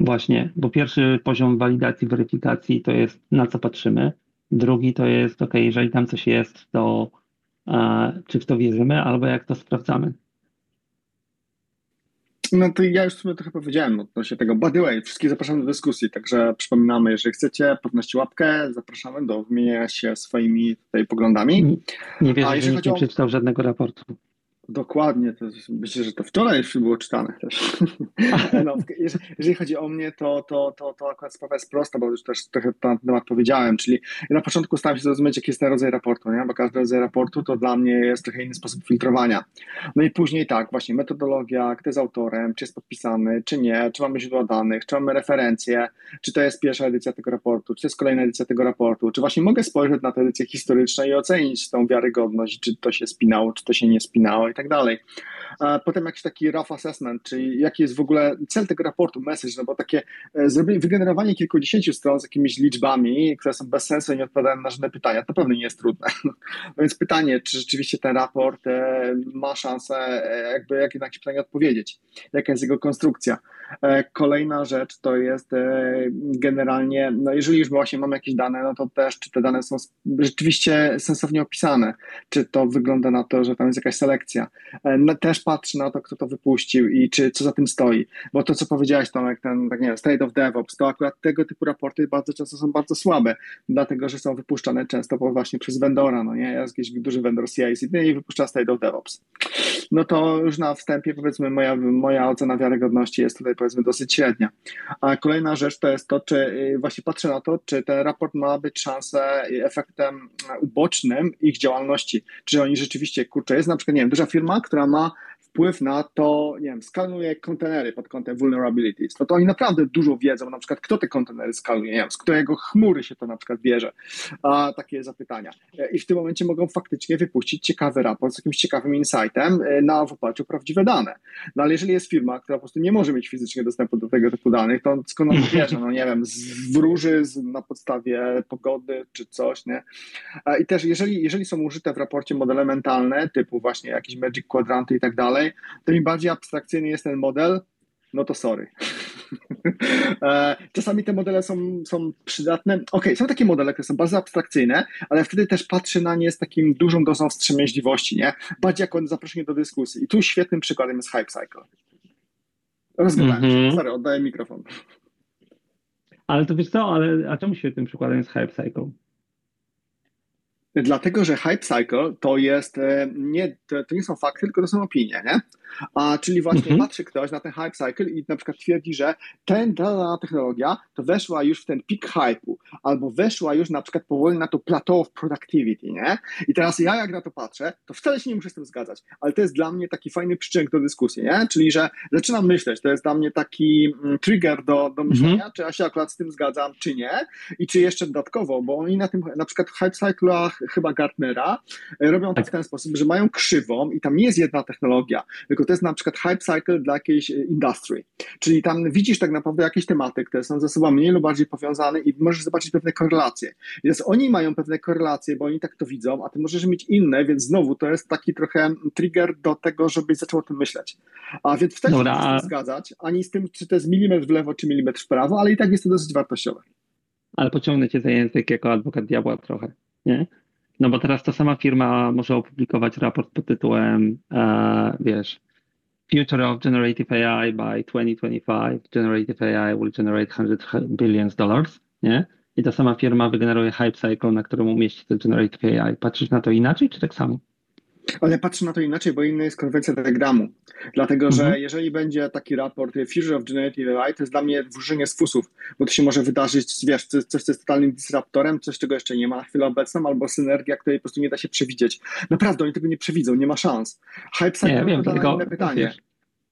właśnie, bo pierwszy poziom walidacji, weryfikacji to jest na co patrzymy, Drugi to jest, ok, jeżeli tam coś jest, to e, czy w to wierzymy, albo jak to sprawdzamy. No to ja już w sumie trochę powiedziałem odnośnie tego. By the way, wszystkich zapraszam do dyskusji, także przypominamy, jeżeli chcecie, podnoście łapkę, zapraszamy do wymieniania się swoimi tutaj poglądami. Nie, nie wierzę, że nikt nie przeczytał żadnego raportu. Dokładnie, to myślę, że to wczoraj jeszcze było czytane też. no, jeżeli chodzi o mnie, to, to, to, to akurat sprawa jest prosta, bo już też trochę na ten temat powiedziałem, czyli na początku staram się zrozumieć, jaki jest ten rodzaj raportu, nie? bo każdy rodzaj raportu to dla mnie jest trochę inny sposób filtrowania. No i później tak, właśnie metodologia, kto jest autorem, czy jest podpisany, czy nie, czy mamy źródła danych, czy mamy referencje, czy to jest pierwsza edycja tego raportu, czy to jest kolejna edycja tego raportu, czy właśnie mogę spojrzeć na te edycje historyczne i ocenić tą wiarygodność, czy to się spinało, czy to się nie spinało tak dalej. Potem jakiś taki rough assessment, czyli jaki jest w ogóle cel tego raportu, message, no bo takie e, wygenerowanie kilkudziesięciu stron z jakimiś liczbami, które są bez sensu i nie odpowiadają na żadne pytania, to pewnie nie jest trudne. No więc pytanie, czy rzeczywiście ten raport e, ma szansę e, jakby jak na jakieś pytanie odpowiedzieć, jaka jest jego konstrukcja. Kolejna rzecz to jest generalnie, no jeżeli już właśnie mamy jakieś dane, no to też czy te dane są rzeczywiście sensownie opisane, czy to wygląda na to, że tam jest jakaś selekcja. Też patrzy na to, kto to wypuścił i czy co za tym stoi. Bo to, co powiedziałeś, Tomek, ten, tak nie wiem, State of DevOps, to akurat tego typu raporty bardzo często są bardzo słabe, dlatego, że są wypuszczane często właśnie przez vendora, no nie, jest jakiś duży vendor CI/CD i wypuszcza State of DevOps. No to już na wstępie, powiedzmy, moja, moja ocena wiarygodności jest tutaj, powiedzmy, dosyć średnia. A kolejna rzecz to jest to, czy y, właśnie patrzę na to, czy ten raport ma być szansę efektem ubocznym ich działalności, czy oni rzeczywiście, kurczę, jest na przykład, nie wiem, duża firma, która ma wpływ na to, nie wiem, skaluje kontenery pod kątem vulnerabilities, no to oni naprawdę dużo wiedzą, na przykład kto te kontenery skaluje, nie wiem, z którego chmury się to na przykład bierze, a takie zapytania. E, I w tym momencie mogą faktycznie wypuścić ciekawy raport z jakimś ciekawym insightem e, na w oparciu o prawdziwe dane. No ale jeżeli jest firma, która po prostu nie może mieć fizycznie dostępu do tego typu danych, to skąd on bierze, no nie wiem, z wróży z, na podstawie pogody czy coś, nie? I też jeżeli, jeżeli są użyte w raporcie modele mentalne, typu właśnie jakieś Magic Quadranty i tak dalej, dalej, to im bardziej abstrakcyjny jest ten model, no to sorry. E, czasami te modele są, są przydatne. Ok, są takie modele, które są bardzo abstrakcyjne, ale wtedy też patrzy na nie z takim dużą dozą wstrzemięźliwości, nie? Bardziej jako zaproszenie do dyskusji. I tu świetnym przykładem jest Hype Cycle. Rozgadałem mm -hmm. Sorry, oddaję mikrofon. Ale to wiesz co, ale a czemu się tym przykładem jest Hype Cycle? Dlatego, że hype cycle to jest e, nie, to, to, nie są fakty, tylko to są opinie, nie? A czyli właśnie mhm. patrzy ktoś na ten hype cycle i na przykład twierdzi, że ten, ta technologia to weszła już w ten peak hype'u, albo weszła już na przykład powoli na to plateau of productivity, nie? I teraz ja jak na to patrzę, to wcale się nie muszę z tym zgadzać, ale to jest dla mnie taki fajny przyczynek do dyskusji, nie? Czyli, że zaczynam myśleć, to jest dla mnie taki mm, trigger do, do myślenia, mhm. czy ja się akurat z tym zgadzam, czy nie i czy jeszcze dodatkowo, bo oni na tym, na przykład w hype cycle'ach chyba Gartnera e, robią to tak. w ten sposób, że mają krzywą i tam nie jest jedna technologia, tylko to jest na przykład hype cycle dla jakiejś e, industry. Czyli tam widzisz tak naprawdę jakieś tematy, które są ze sobą mniej lub bardziej powiązane i możesz zobaczyć pewne korelacje. Więc oni mają pewne korelacje, bo oni tak to widzą, a ty możesz mieć inne, więc znowu to jest taki trochę trigger do tego, żebyś zaczął o tym myśleć. A więc wtedy nie się zgadzać, ani z tym, czy to jest milimetr w lewo, czy milimetr w prawo, ale i tak jest to dosyć wartościowe. Ale pociągnę cię za język jako adwokat diabła trochę, nie? No bo teraz ta sama firma może opublikować raport pod tytułem, e, wiesz, Future of Generative AI by 2025, Generative AI will generate 100 billions dollars, nie? I ta sama firma wygeneruje hype cycle, na którym umieści to Generative AI. Patrzysz na to inaczej, czy tak samo? Ale patrzę na to inaczej, bo inna jest konwencja Telegramu. Dlatego, że mhm. jeżeli będzie taki raport Future of Generative AI, to jest dla mnie wróżenie z fusów, bo to się może wydarzyć, wiesz, coś, co jest totalnym disruptorem, coś, czego jeszcze nie ma na chwilę obecną, albo synergia, której po prostu nie da się przewidzieć. Naprawdę, oni tego nie przewidzą, nie ma szans. Hype cycle nie, to tylko, inne pytanie. Wiesz.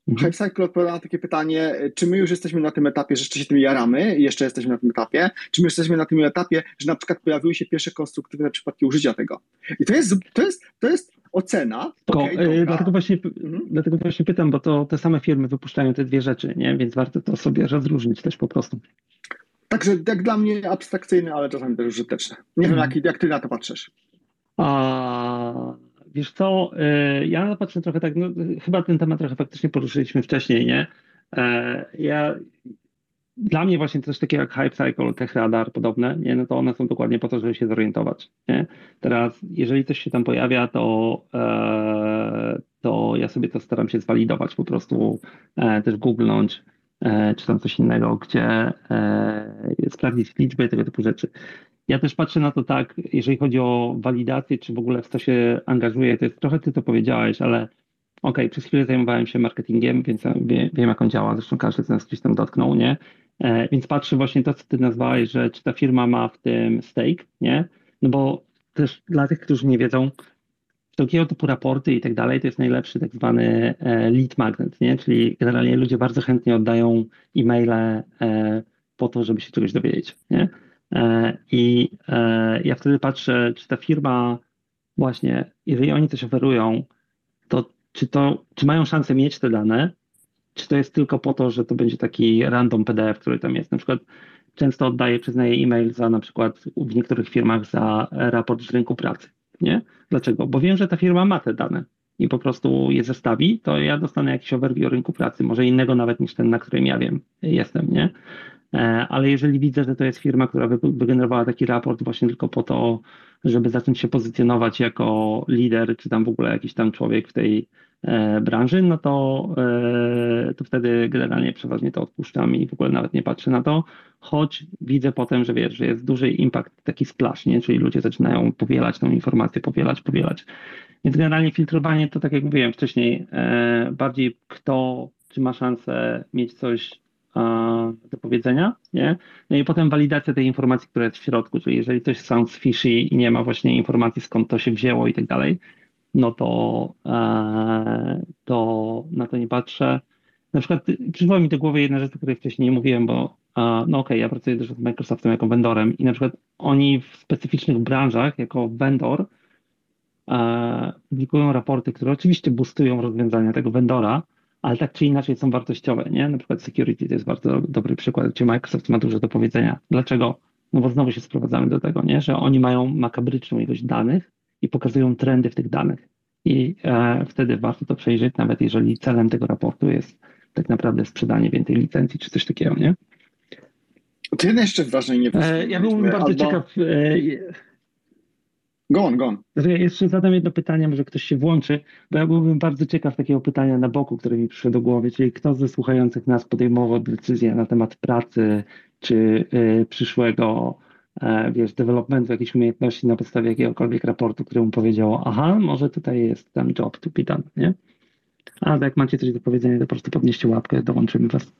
Mhm. Hype Cycle odpowiada na takie pytanie, czy my już jesteśmy na tym etapie, że jeszcze się tym jaramy i jeszcze jesteśmy na tym etapie, czy my jesteśmy na tym etapie, że na przykład pojawiły się pierwsze konstruktywne przypadki użycia tego. I to jest, to jest, to jest ocena. Tylko, okay, dlatego, właśnie, mhm. dlatego właśnie pytam, bo to te same firmy wypuszczają te dwie rzeczy, nie? więc warto to sobie rozróżnić też po prostu. Także jak dla mnie abstrakcyjne, ale czasami też użyteczne. Nie mhm. wiem, jak, jak ty na to patrzysz. A, wiesz co, y, ja patrzę trochę tak, no, chyba ten temat trochę faktycznie poruszyliśmy wcześniej, nie? E, ja dla mnie właśnie coś takiego jak Hype Cycle, Tech Radar, podobne, nie? no to one są dokładnie po to, żeby się zorientować. Nie? Teraz, jeżeli coś się tam pojawia, to, e, to ja sobie to staram się zwalidować, po prostu e, też googlnąć, e, czy tam coś innego, gdzie e, sprawdzić liczbę tego typu rzeczy. Ja też patrzę na to tak, jeżeli chodzi o walidację, czy w ogóle w co się angażuję, to jest trochę ty to powiedziałeś, ale okay, przez chwilę zajmowałem się marketingiem, więc wiem, wiem jak on działa, zresztą każdy z nas gdzieś tam dotknął, nie? E, więc patrzę właśnie to, co ty nazwałeś, że czy ta firma ma w tym stake, nie? No bo też dla tych, którzy nie wiedzą, wszelkiego typu raporty i tak dalej, to jest najlepszy tak zwany e, lead magnet, nie? Czyli generalnie ludzie bardzo chętnie oddają e-maile e, po to, żeby się czegoś dowiedzieć, nie? I ja wtedy patrzę, czy ta firma właśnie, jeżeli oni coś oferują, to czy to, czy mają szansę mieć te dane, czy to jest tylko po to, że to będzie taki random PDF, który tam jest. Na przykład często oddaję, przyznaję e-mail za na przykład w niektórych firmach za raport z rynku pracy. Nie? Dlaczego? Bo wiem, że ta firma ma te dane i po prostu je zestawi, to ja dostanę jakiś overview rynku pracy, może innego nawet niż ten, na którym ja wiem, jestem, nie? E, ale jeżeli widzę, że to jest firma, która wygenerowała taki raport właśnie tylko po to, żeby zacząć się pozycjonować jako lider, czy tam w ogóle jakiś tam człowiek w tej branży, no to, e, to wtedy generalnie przeważnie to odpuszczam i w ogóle nawet nie patrzę na to, choć widzę potem, że wiesz, że jest duży impact, taki splash, nie? czyli ludzie zaczynają powielać tą informację, powielać, powielać. Więc generalnie filtrowanie to tak jak mówiłem wcześniej, e, bardziej kto, czy ma szansę mieć coś do powiedzenia, nie? No i potem walidacja tej informacji, która jest w środku, czyli jeżeli coś sounds fishy i nie ma właśnie informacji skąd to się wzięło i tak dalej, no to, e, to na to nie patrzę. Na przykład przyszła mi do głowy jedna rzecz, o której wcześniej nie mówiłem, bo e, no okej, okay, ja pracuję też z Microsoftem jako vendorem i na przykład oni w specyficznych branżach jako vendor e, publikują raporty, które oczywiście boostują rozwiązania tego vendora, ale tak czy inaczej są wartościowe, nie? Na przykład security to jest bardzo dobry przykład, gdzie Microsoft ma dużo do powiedzenia. Dlaczego? No bo znowu się sprowadzamy do tego, nie? Że oni mają makabryczną ilość danych, i pokazują trendy w tych danych. I e, wtedy warto to przejrzeć, nawet jeżeli celem tego raportu jest tak naprawdę sprzedanie więcej licencji czy coś takiego, nie? To jeden jeszcze ważny nie e, Ja byłbym bardzo albo... ciekaw. E, Go on, go on. Ja jeszcze zadam jedno pytanie, może ktoś się włączy, bo ja byłbym bardzo ciekaw takiego pytania na boku, które mi przyszło do głowy, czyli kto ze słuchających nas podejmował decyzję na temat pracy czy przyszłego wiesz, developmentu jakichś umiejętności na podstawie jakiegokolwiek raportu, który mu powiedział, aha, może tutaj jest ten job to be done, nie? A jak macie coś do powiedzenia, to po prostu podnieście łapkę, dołączymy was.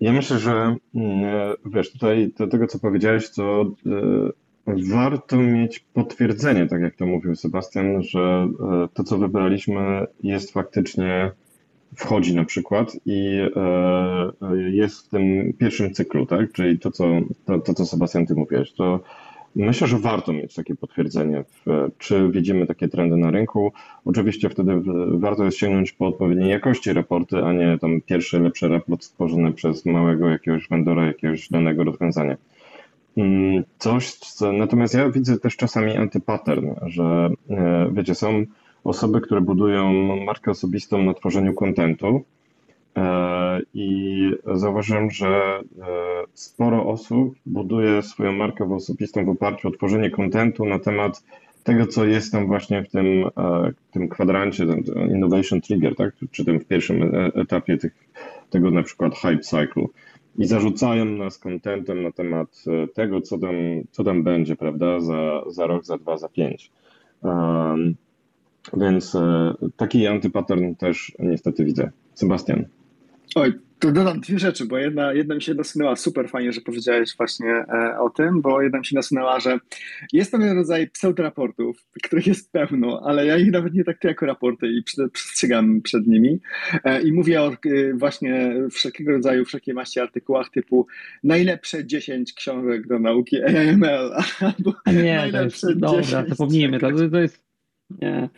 Ja myślę, że mm, wiesz, tutaj do tego, co powiedziałeś, to y, warto mieć potwierdzenie, tak jak to mówił Sebastian, że to, co wybraliśmy, jest faktycznie, wchodzi na przykład i y, jest w tym pierwszym cyklu, tak? Czyli to, co, to, to, co Sebastian, ty mówiłeś, to Myślę, że warto mieć takie potwierdzenie, czy widzimy takie trendy na rynku. Oczywiście wtedy warto jest sięgnąć po odpowiedniej jakości raporty, a nie tam pierwszy lepszy raport stworzony przez małego jakiegoś vendora, jakiegoś danego rozwiązania. Mm, coś, natomiast ja widzę też czasami antypattern, że e, wiecie, są osoby, które budują markę osobistą na tworzeniu kontentu, E, I zauważyłem, że e, sporo osób buduje swoją markę osobistą w oparciu o tworzenie kontentu na temat tego, co jest tam właśnie w tym, e, tym kwadrancie, Innovation Trigger, tak? czy tym w pierwszym etapie tych, tego na przykład hype cycle. I zarzucają nas kontentem na temat tego, co tam, co tam będzie, prawda, za, za rok, za dwa, za pięć. Więc taki antypattern też niestety widzę. Sebastian. Oj, to dodam dwie rzeczy, bo jedna, jedna mi się nasunęła super fajnie, że powiedziałeś właśnie e, o tym, bo jedna mi się nasunęła, że jest pewien rodzaj pseudoraportów, których jest pełno, ale ja ich nawet nie traktuję jako raporty i przestrzegam przed nimi. E, I mówię o e, właśnie wszelkiego rodzaju, wszelkiej maści artykułach typu najlepsze 10 książek do nauki AML, albo nie, najlepsze to jest, 10 dobra, zapomnijmy, to, to jest... Nie.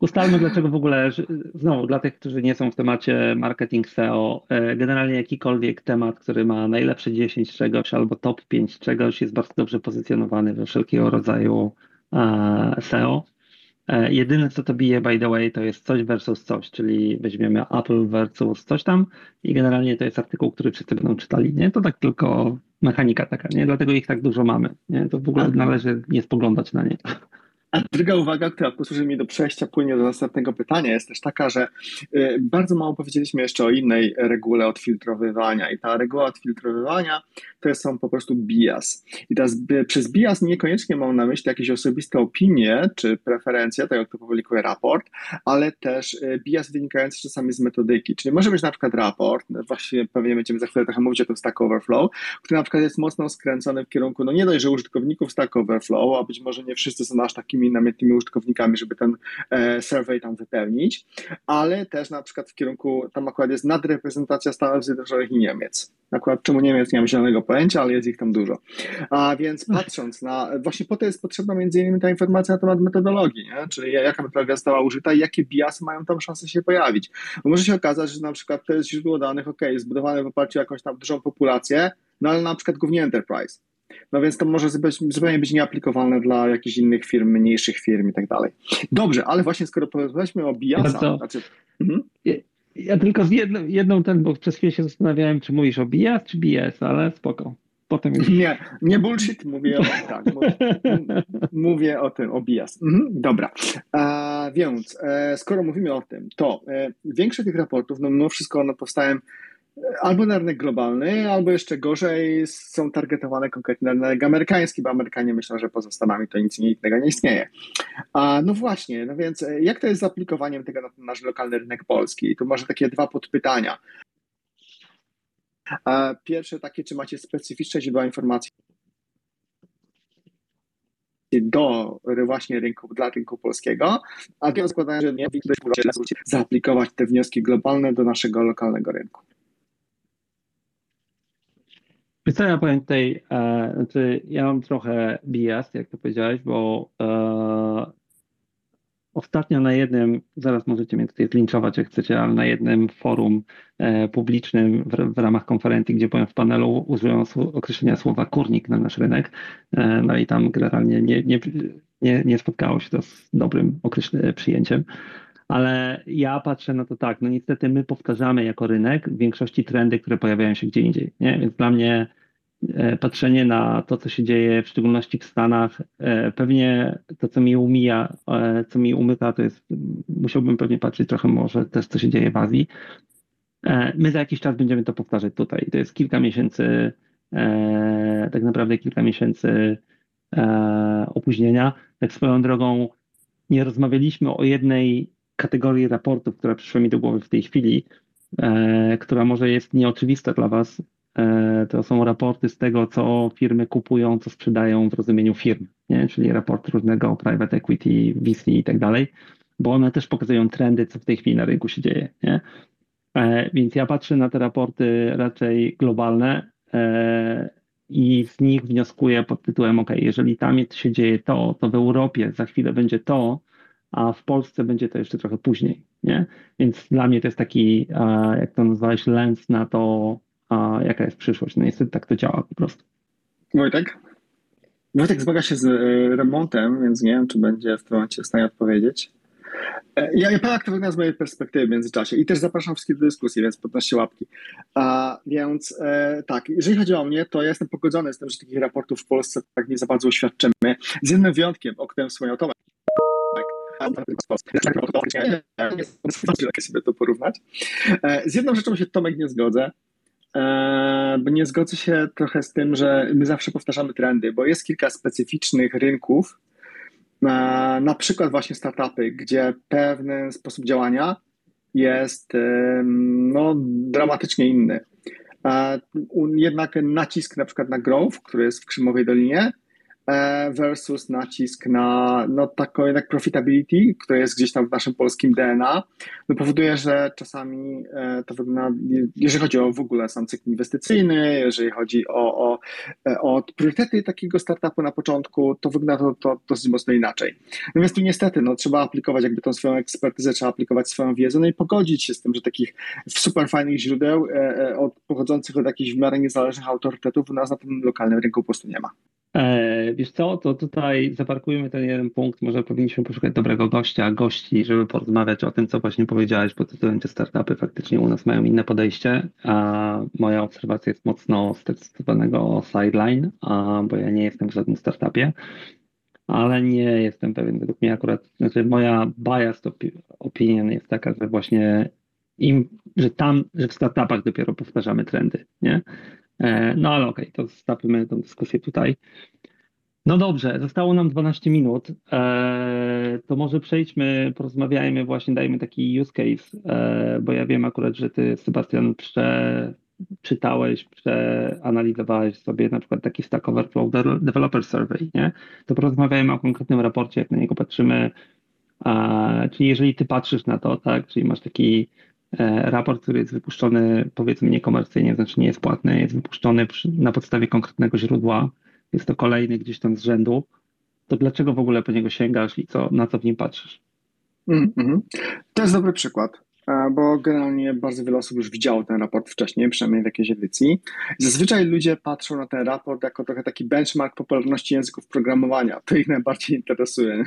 Ustalmy, dlaczego w ogóle, znowu dla tych, którzy nie są w temacie marketing SEO, e, generalnie jakikolwiek temat, który ma najlepsze 10 czegoś albo top 5 czegoś jest bardzo dobrze pozycjonowany we wszelkiego rodzaju e, SEO. E, jedyne, co to bije, by the way, to jest coś versus coś, czyli weźmiemy Apple versus coś tam i generalnie to jest artykuł, który wszyscy będą czytali, nie? To tak tylko mechanika taka, nie? Dlatego ich tak dużo mamy, nie? To w ogóle należy nie spoglądać na nie. A druga uwaga, która posłuży mi do przejścia płynnie do następnego pytania, jest też taka, że y, bardzo mało powiedzieliśmy jeszcze o innej regule odfiltrowywania. I ta reguła odfiltrowywania to są po prostu bias. I teraz przez bias niekoniecznie mam na myśli jakieś osobiste opinie czy preferencje, tak jak to publikuje raport, ale też y, bias wynikający czasami z metodyki. Czyli może być na przykład raport, no właśnie pewnie będziemy za chwilę trochę mówić o tym Stack Overflow, który na przykład jest mocno skręcony w kierunku, no nie dość, że użytkowników Stack Overflow, a być może nie wszyscy są aż takimi takimi namiętnymi użytkownikami, żeby ten e, survey tam wypełnić, ale też na przykład w kierunku, tam akurat jest nadreprezentacja Stanów Zjednoczonych i Niemiec. Akurat czemu Niemiec nie mam zielonego pojęcia, ale jest ich tam dużo. A więc patrząc na, właśnie po to jest potrzebna między innymi ta informacja na temat metodologii, nie? czyli jaka metodologia została użyta i jakie biasy mają tam szansę się pojawić. Bo może się okazać, że na przykład to jest źródło danych, ok, zbudowane w oparciu o jakąś tam dużą populację, no ale na przykład głównie enterprise. No więc to może zupełnie być nieaplikowalne dla jakichś innych firm, mniejszych firm i tak dalej. Dobrze, ale właśnie skoro porozmawialiśmy o biasa, to, znaczy... Mhm. Ja, ja, tylko z jedną, jedną ten, bo przez chwilę się zastanawiałem, czy mówisz o bias, czy BS, ale spoko. Potem już... Nie, nie bullshit, mówię o, tak, mówię, mówię o tym, o bias. Mhm, dobra, A, więc e, skoro mówimy o tym, to e, większość tych raportów, no mimo wszystko one powstają albo na rynek globalny, albo jeszcze gorzej są targetowane konkretnie na rynek amerykański, bo Amerykanie myślą, że poza Stanami to nic innego nie istnieje. A, no właśnie, no więc e, jak to jest z aplikowaniem tego na nasz lokalny rynek polski? Tu może takie dwa podpytania. Pierwsze takie, czy macie specyficzne źródła informacji do właśnie rynku, dla rynku polskiego, a drugie zakładają, że nie zaaplikować te wnioski globalne do naszego lokalnego rynku. Ja powiem e, znaczy ja mam trochę bias, jak to powiedziałeś, bo e, ostatnio na jednym, zaraz możecie mnie tutaj zlinczować jak chcecie, ale na jednym forum e, publicznym w, w, ramach konferencji, gdzie byłem w panelu, użyłem określenia słowa kurnik na nasz rynek, e, no i tam generalnie nie, nie, nie, nie spotkało się to z dobrym przyjęciem. Ale ja patrzę na to tak, no niestety my powtarzamy jako rynek w większości trendy, które pojawiają się gdzie indziej. Nie? Więc dla mnie e, patrzenie na to, co się dzieje, w szczególności w Stanach, e, pewnie to, co mi umija, co mi umyka, to jest, musiałbym pewnie patrzeć trochę może też, co się dzieje w Azji. My za jakiś czas będziemy to powtarzać tutaj. To jest kilka miesięcy, tak naprawdę kilka miesięcy opóźnienia. Tak swoją drogą, nie rozmawialiśmy o jednej kategorii raportów, która przyszła mi do głowy w tej chwili, e, która może jest nieoczywista dla Was. E, to są raporty z tego, co firmy kupują, co sprzedają w rozumieniu firm, nie? czyli raport różnego private equity, VC i tak dalej, bo one też pokazują trendy, co w tej chwili na rynku się dzieje. Nie? E, więc ja patrzę na te raporty raczej globalne i z nich wnioskuję pod tytułem: OK, jeżeli tam się dzieje to, to w Europie za chwilę będzie to, a w Polsce będzie to jeszcze trochę później. Nie? Więc dla mnie to jest taki, jak to nazwałeś, lens na to, jaka jest przyszłość. No niestety tak to działa po prostu. Wojtek? Wojtek zmaga się z e, remontem, więc nie wiem, czy będzie w tym momencie w stanie odpowiedzieć. E, ja, ja powiem, jak to wygląda z mojej perspektywy w międzyczasie i też zapraszam wszystkich do dyskusji, więc podnoście łapki. A, więc e, tak, jeżeli chodzi o mnie, to ja jestem pogodzony z tym, że takich raportów w Polsce tak nie za bardzo uświadczymy. Z jednym wyjątkiem, o którym wspomniał Tomek. Nie sobie to porównać. E, z jedną rzeczą się Tomek nie zgodzę, e, bo nie zgodzę się trochę z tym, że my zawsze powtarzamy trendy, bo jest kilka specyficznych rynków, na przykład właśnie startupy, gdzie pewien sposób działania jest no, dramatycznie inny. Jednak nacisk na przykład na growth, który jest w Krzymowej Dolinie, E, versus nacisk na no, taką jednak profitability, które jest gdzieś tam w naszym polskim DNA, no, powoduje, że czasami e, to wygląda, jeżeli chodzi o w ogóle sam cykl inwestycyjny, jeżeli chodzi o, o, e, o priorytety takiego startupu na początku, to wygląda to, to dosyć mocno inaczej. Natomiast tu niestety no, trzeba aplikować jakby tą swoją ekspertyzę, trzeba aplikować swoją wiedzę, no i pogodzić się z tym, że takich super fajnych źródeł od, pochodzących od jakichś w miarę niezależnych autorytetów u nas na tym lokalnym rynku po prostu nie ma. E, wiesz co, to tutaj zaparkujmy ten jeden punkt. Może powinniśmy poszukać dobrego gościa, gości, żeby porozmawiać o tym, co właśnie powiedziałeś, bo to te startupy faktycznie u nas mają inne podejście, a moja obserwacja jest mocno z zwanego sideline, bo ja nie jestem w żadnym startupie, ale nie jestem pewien. Według mnie akurat, znaczy moja biased opinion jest taka, że właśnie im, że tam, że w startupach dopiero powtarzamy trendy, nie? E, no ale okej, okay, to zostawimy tę dyskusję tutaj. No dobrze, zostało nam 12 minut. E, to może przejdźmy, porozmawiajmy właśnie, dajmy taki use case, e, bo ja wiem akurat, że ty, Sebastian, przeczytałeś, przeanalizowałeś sobie na przykład taki Stack Overflow Developer Survey, nie? To porozmawiajmy o konkretnym raporcie, jak na niego patrzymy. Czyli jeżeli ty patrzysz na to, tak, czyli masz taki raport, który jest wypuszczony powiedzmy niekomercyjnie, znaczy nie jest płatny, jest wypuszczony na podstawie konkretnego źródła, jest to kolejny gdzieś tam z rzędu, to dlaczego w ogóle po niego sięgasz i co, na co w nim patrzysz? Mm -hmm. To jest dobry przykład. E, bo generalnie bardzo wiele osób już widziało ten raport wcześniej, przynajmniej w jakiejś edycji. Zazwyczaj ludzie patrzą na ten raport jako trochę taki benchmark popularności języków programowania. To ich najbardziej interesuje.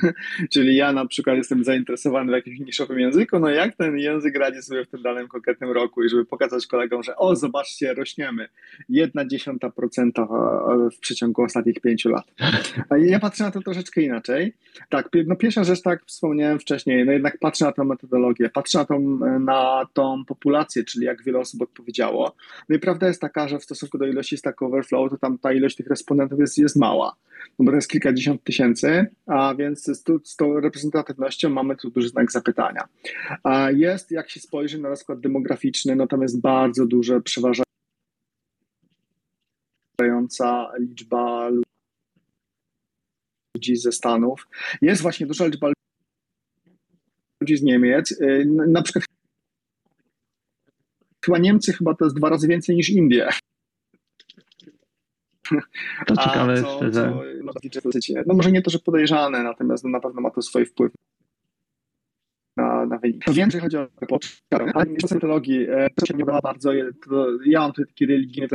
Czyli ja na przykład jestem zainteresowany w jakimś niszowym języku, no jak ten język radzi sobie w tym danym konkretnym roku i żeby pokazać kolegom, że o, zobaczcie, rośniemy. Jedna dziesiąta procenta w przeciągu ostatnich pięciu lat. Ja patrzę na to troszeczkę inaczej. Tak, no pierwsza rzecz, tak wspomniałem wcześniej, no jednak patrzę na tę metodologię, patrzę na tą na tą populację, czyli jak wiele osób odpowiedziało. No i prawda jest taka, że w stosunku do ilości Stack Overflow, to tam ta ilość tych respondentów jest, jest mała, no bo to jest kilkadziesiąt tysięcy, a więc z, tu, z tą reprezentatywnością mamy tu duży znak zapytania. A jest, jak się spojrzy na rozkład demograficzny, no tam jest bardzo duże przeważająca liczba ludzi ze Stanów. Jest właśnie duża liczba ludzi z Niemiec. Y, na przykład chyba Niemcy chyba to jest dwa razy więcej niż Indie. To ciekawe co. Co, no może nie to, że podejrzane, natomiast no, na pewno ma to swój wpływ na. To wiem, że chodzi o ale jeszcze metodologii, to się nie podoba bardzo, to ja mam tutaj taki religijny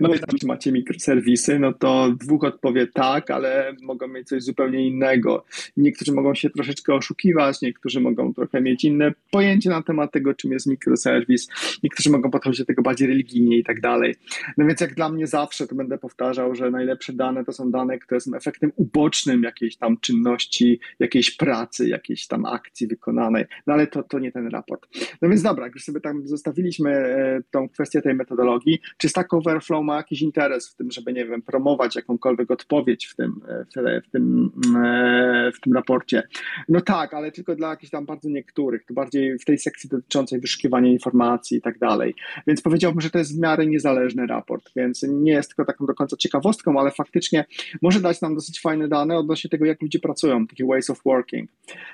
no więc czy macie mikroserwisy, no to dwóch odpowie tak, ale mogą mieć coś zupełnie innego. Niektórzy mogą się troszeczkę oszukiwać, niektórzy mogą trochę mieć inne pojęcie na temat tego, czym jest mikroserwis, niektórzy mogą podchodzić do tego bardziej religijnie i tak dalej. No więc jak dla mnie zawsze, to będę powtarzał, że najlepsze dane to są dane, które są efektem ubocznym jakiejś tam czynności, jakiejś pracy, jakiejś tam akcji wykonanej, no ale to, to nie ten raport. No więc dobra, już sobie tam zostawiliśmy e, tą kwestię tej metodologii, czy Stack Overflow ma jakiś interes w tym, żeby, nie wiem, promować jakąkolwiek odpowiedź w tym, e, w, tym, e, w tym raporcie? No tak, ale tylko dla jakichś tam bardzo niektórych, to bardziej w tej sekcji dotyczącej wyszukiwania informacji i tak dalej. Więc powiedziałbym, że to jest w miarę niezależny raport, więc nie jest tylko taką do końca ciekawostką, ale faktycznie może dać nam dosyć fajne dane odnośnie tego, jak ludzie pracują, takie ways of working.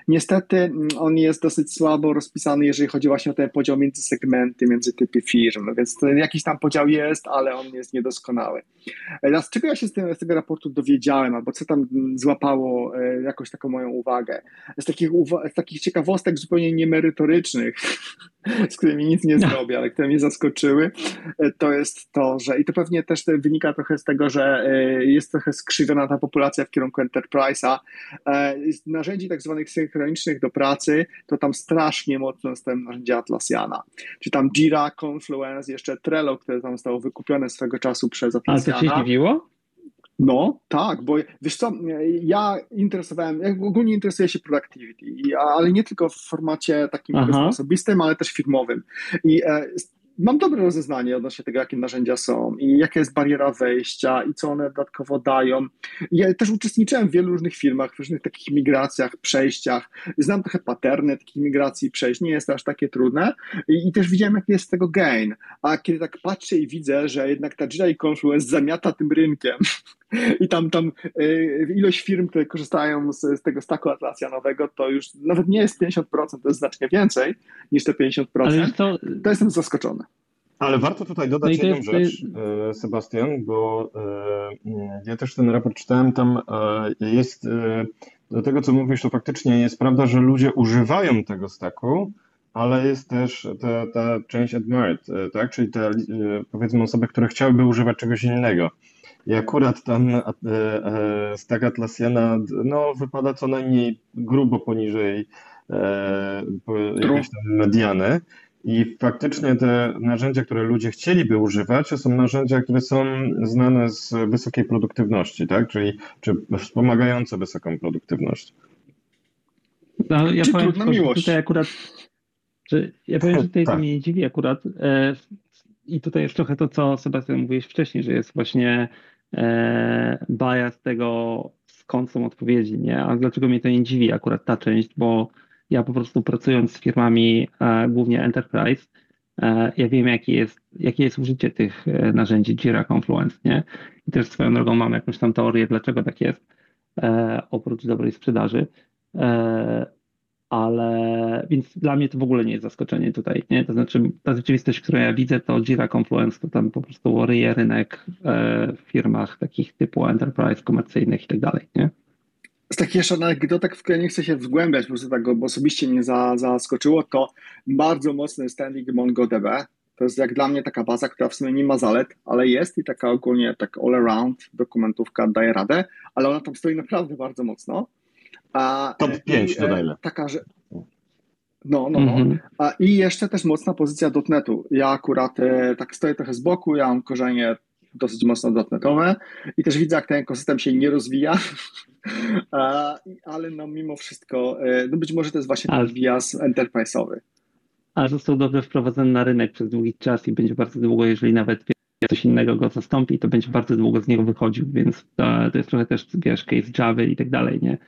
Niestety mm, on jest dosyć słabo rozpisany, jeżeli chodzi właśnie o ten podział między segmenty, między typy firm, no więc jakiś tam podział jest, ale on jest niedoskonały. Teraz, czego ja się z, tym, z tego raportu dowiedziałem, albo co tam złapało e, jakoś taką moją uwagę? Z takich, z takich ciekawostek zupełnie niemerytorycznych, z którymi nic nie zrobię, ale które mnie zaskoczyły, e, to jest to, że i to pewnie też wynika trochę z tego, że e, jest trochę skrzywiona ta populacja w kierunku enterprise'a. Z narzędzi tak zwanych synchronicznych do pracy, to tam strasznie mocno jest narzędzie Atlassiana. Czy tam Jira, Confluence, jeszcze Trello, które tam zostało wykupione swego czasu przez Atlassiana. Ale to cię zdziwiło? No, tak, bo wiesz co, ja interesowałem, ja ogólnie interesuję się productivity, ale nie tylko w formacie takim osobistym, ale też firmowym. I e, mam dobre rozeznanie odnośnie tego, jakie narzędzia są i jaka jest bariera wejścia i co one dodatkowo dają. Ja też uczestniczyłem w wielu różnych firmach, w różnych takich migracjach, przejściach. Znam trochę paterny takich migracji przejść, nie jest to aż takie trudne i, i też widziałem, jaki jest tego gain. A kiedy tak patrzę i widzę, że jednak ta Jira i Confluence zamiata tym rynkiem, i tam, tam y, ilość firm, które korzystają z, z tego staku atlasjanowego, to już nawet nie jest 50%, to jest znacznie więcej niż te 50%. Ale to... to jestem zaskoczony. Ale warto tutaj dodać no jedną rzecz, e, Sebastian, bo e, ja też ten raport czytałem, tam jest do tego, co mówisz, to faktycznie jest prawda, że ludzie używają tego staku, ale jest też ta, ta część admired, tak? czyli te powiedzmy osoby, które chciałyby używać czegoś innego. I akurat tam e, stack Atlassiana no, wypada co najmniej grubo poniżej e, jakiejś tam mediany. I faktycznie te narzędzia, które ludzie chcieliby używać, to są narzędzia, które są znane z wysokiej produktywności, tak? Czyli czy wspomagające wysoką produktywność. No, ja czy powiem, trudna miłość? Tutaj akurat, że ja powiem, że tutaj tak. to mnie nie dziwi akurat. E, I tutaj jest trochę to, co Sebastian mówiłeś wcześniej, że jest właśnie e, bias tego, skąd są odpowiedzi, nie? A dlaczego mnie to nie dziwi akurat ta część, bo ja po prostu pracując z firmami, e, głównie enterprise, e, ja wiem, jakie jest, jakie jest użycie tych narzędzi Jira Confluence, nie? I też swoją drogą mam jakąś tam teorię, dlaczego tak jest, oprócz dobrej sprzedaży. Ale więc dla mnie to w ogóle nie jest zaskoczenie tutaj, nie? To znaczy ta rzeczywistość, którą ja widzę, to Jira Confluence, to tam po prostu ryje rynek e, w firmach takich typu enterprise, komercyjnych i tak dalej, nie? Z takich jeszcze anegdotek, w które nie chcę się wgłębiać, po prostu tak, bo osobiście mnie za, zaskoczyło, to bardzo mocny standing MongoDB. To jest jak dla mnie taka baza, która w sumie nie ma zalet, ale jest i taka ogólnie tak all around dokumentówka daje radę, ale ona tam stoi naprawdę bardzo mocno. A, Top 5 dodajmy. E, taka, że no, no, no. Mhm. A, I jeszcze też mocna pozycja dotnetu. Ja akurat e, tak stoję trochę z boku, ja mam korzenie dosyć mocno dotnetowe i też widzę, jak ten ekosystem się nie rozwija, a, ale no mimo wszystko, e, no być może to jest właśnie ten bias enterprise'owy. Ale został dobrze wprowadzony na rynek przez długi czas i będzie bardzo długo, jeżeli nawet coś innego go zastąpi, to będzie bardzo długo z niego wychodził, więc to, to jest trochę też, wiesz, case Java i tak dalej, nie?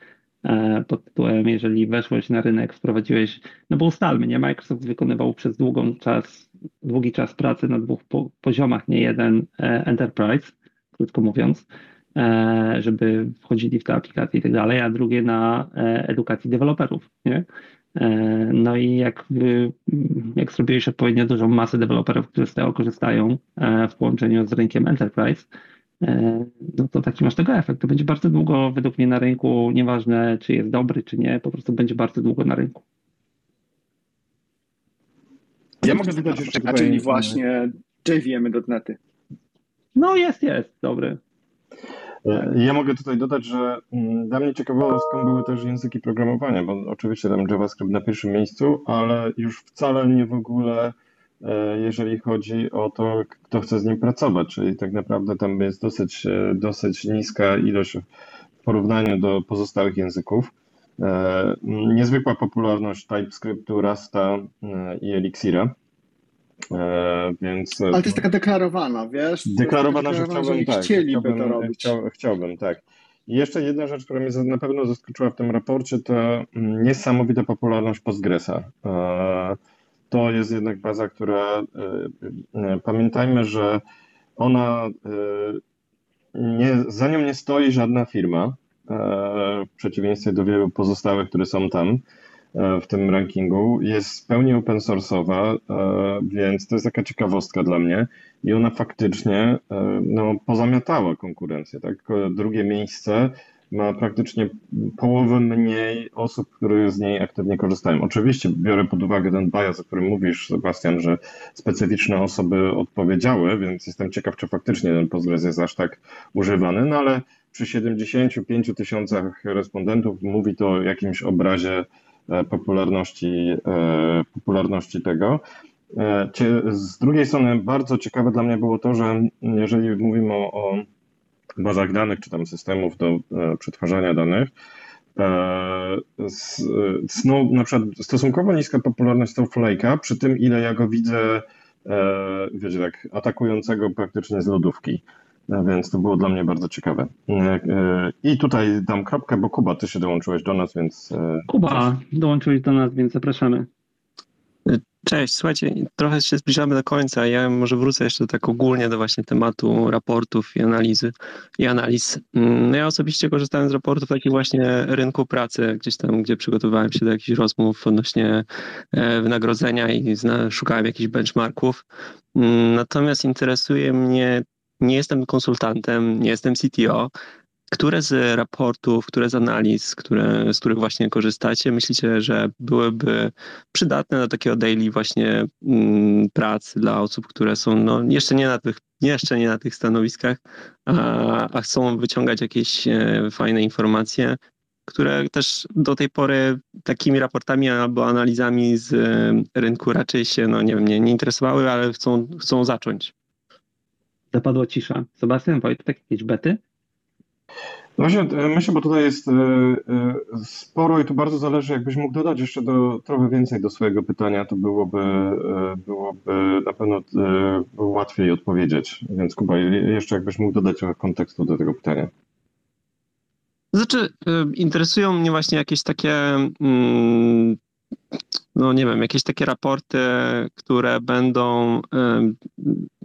E, pod tytułem, jeżeli weszłeś na rynek, wprowadziłeś, no bo ustalmy, nie, Microsoft wykonywał przez długą czas, długi czas pracy na dwóch po, poziomach, nie jeden e, enterprise, krótko mówiąc, e, żeby wchodzili w te aplikacje i tak dalej, a drugie na edukacji deweloperów, nie? No i jak, jak zrobiłeś odpowiednio dużą masę deweloperów, którzy z tego korzystają w połączeniu z rynkiem enterprise, no to taki masz tego efekt. To będzie bardzo długo według mnie na rynku, nieważne czy jest dobry, czy nie, po prostu będzie bardzo długo na rynku. Ja mogę dodać jeszcze tutaj... Czyli właśnie JVM.NETy. No jest, jest, dobry. E, ja mogę tutaj dodać, że mm, dla mnie ciekawostką były też języki programowania, bo oczywiście tam JavaScript na pierwszym miejscu, ale już wcale nie w ogóle e, jeżeli chodzi o to, kto chce z nim pracować, czyli tak naprawdę tam jest dosyć, e, dosyć niska ilość w porównaniu do pozostałych języków. Niezwykła popularność TypeScriptu, Rasta i Elixira. E, więc, Ale to jest taka deklarowana, wiesz? Deklarowana, że chciałbym, tak, chcieliby chciałbym, to robić. Chciał, chciałbym, tak. I jeszcze jedna rzecz, która mnie na pewno zaskoczyła w tym raporcie, to mm, niesamowita popularność Postgresa. E, to jest jednak baza, która e, pamiętajmy, że ona nie, za nią nie stoi żadna firma, w przeciwieństwie do wielu pozostałych, które są tam. E, w tym rankingu. Jest pełni open source'owa, e, więc to jest taka ciekawostka dla mnie. I ona faktycznie e, no, pozamiatała konkurencję. Tak? Drugie miejsce ma praktycznie połowę mniej osób, które z niej aktywnie korzystają. Oczywiście biorę pod uwagę ten bias, o którym mówisz, Sebastian, że specyficzne osoby odpowiedziały, więc jestem ciekaw, czy faktycznie ten Postgres jest aż tak używany, no ale przy 75 tysiącach respondentów mówi to o jakimś obrazie E, popularności, e, popularności tego. E, z drugiej strony bardzo ciekawe dla mnie było to, że jeżeli mówimy o, o bazach danych, czy tam systemów do przetwarzania danych, no, na przykład stosunkowo niska popularność Snowflake'a, przy tym ile ja go widzę, wiecie, tak atakującego praktycznie z lodówki. Więc to było dla mnie bardzo ciekawe. E, e, I tutaj dam kropkę, bo Kuba, ty się dołączyłeś do nas, więc. E, Kuba, dołączyłeś do nas, więc zapraszamy. Cześć, słuchajcie, trochę się zbliżamy do końca. Ja może wrócę jeszcze tak ogólnie do właśnie tematu raportów i analizy i analiz. Mm, ja osobiście korzystałem z raportów takich właśnie rynku pracy, gdzieś tam, gdzie przygotowywałem się do jakichś rozmów odnośnie wynagrodzenia i szukałem jakichś benchmarków. Mm, natomiast interesuje mnie nie jestem konsultantem, nie jestem CTO. Które z raportów, które z analiz, które, z których właśnie korzystacie, myślicie, że byłyby przydatne do takiego daily właśnie mm, pracy dla osób, które są no, jeszcze, nie na tych, jeszcze nie na tych stanowiskach, a, a chcą wyciągać jakieś e, fajne informacje, które też do tej pory takimi raportami albo analizami z e, rynku raczej się, no nie wiem, nie, nie interesowały, ale chcą, chcą zacząć. Zapadła cisza. Sebastian, Wojtek, jakieś bety? No właśnie, e, myślę, bo tutaj jest e, e, sporo i tu bardzo zależy, jakbyś mógł dodać jeszcze do, trochę więcej do swojego pytania, to byłoby, byłoby na pewno łatwiej odpowiedzieć. Więc Kuba, jeszcze jakbyś mógł dodać trochę kontekstu do tego pytania. Znaczy, interesują mnie właśnie jakieś takie mm, no nie wiem, jakieś takie raporty, które będą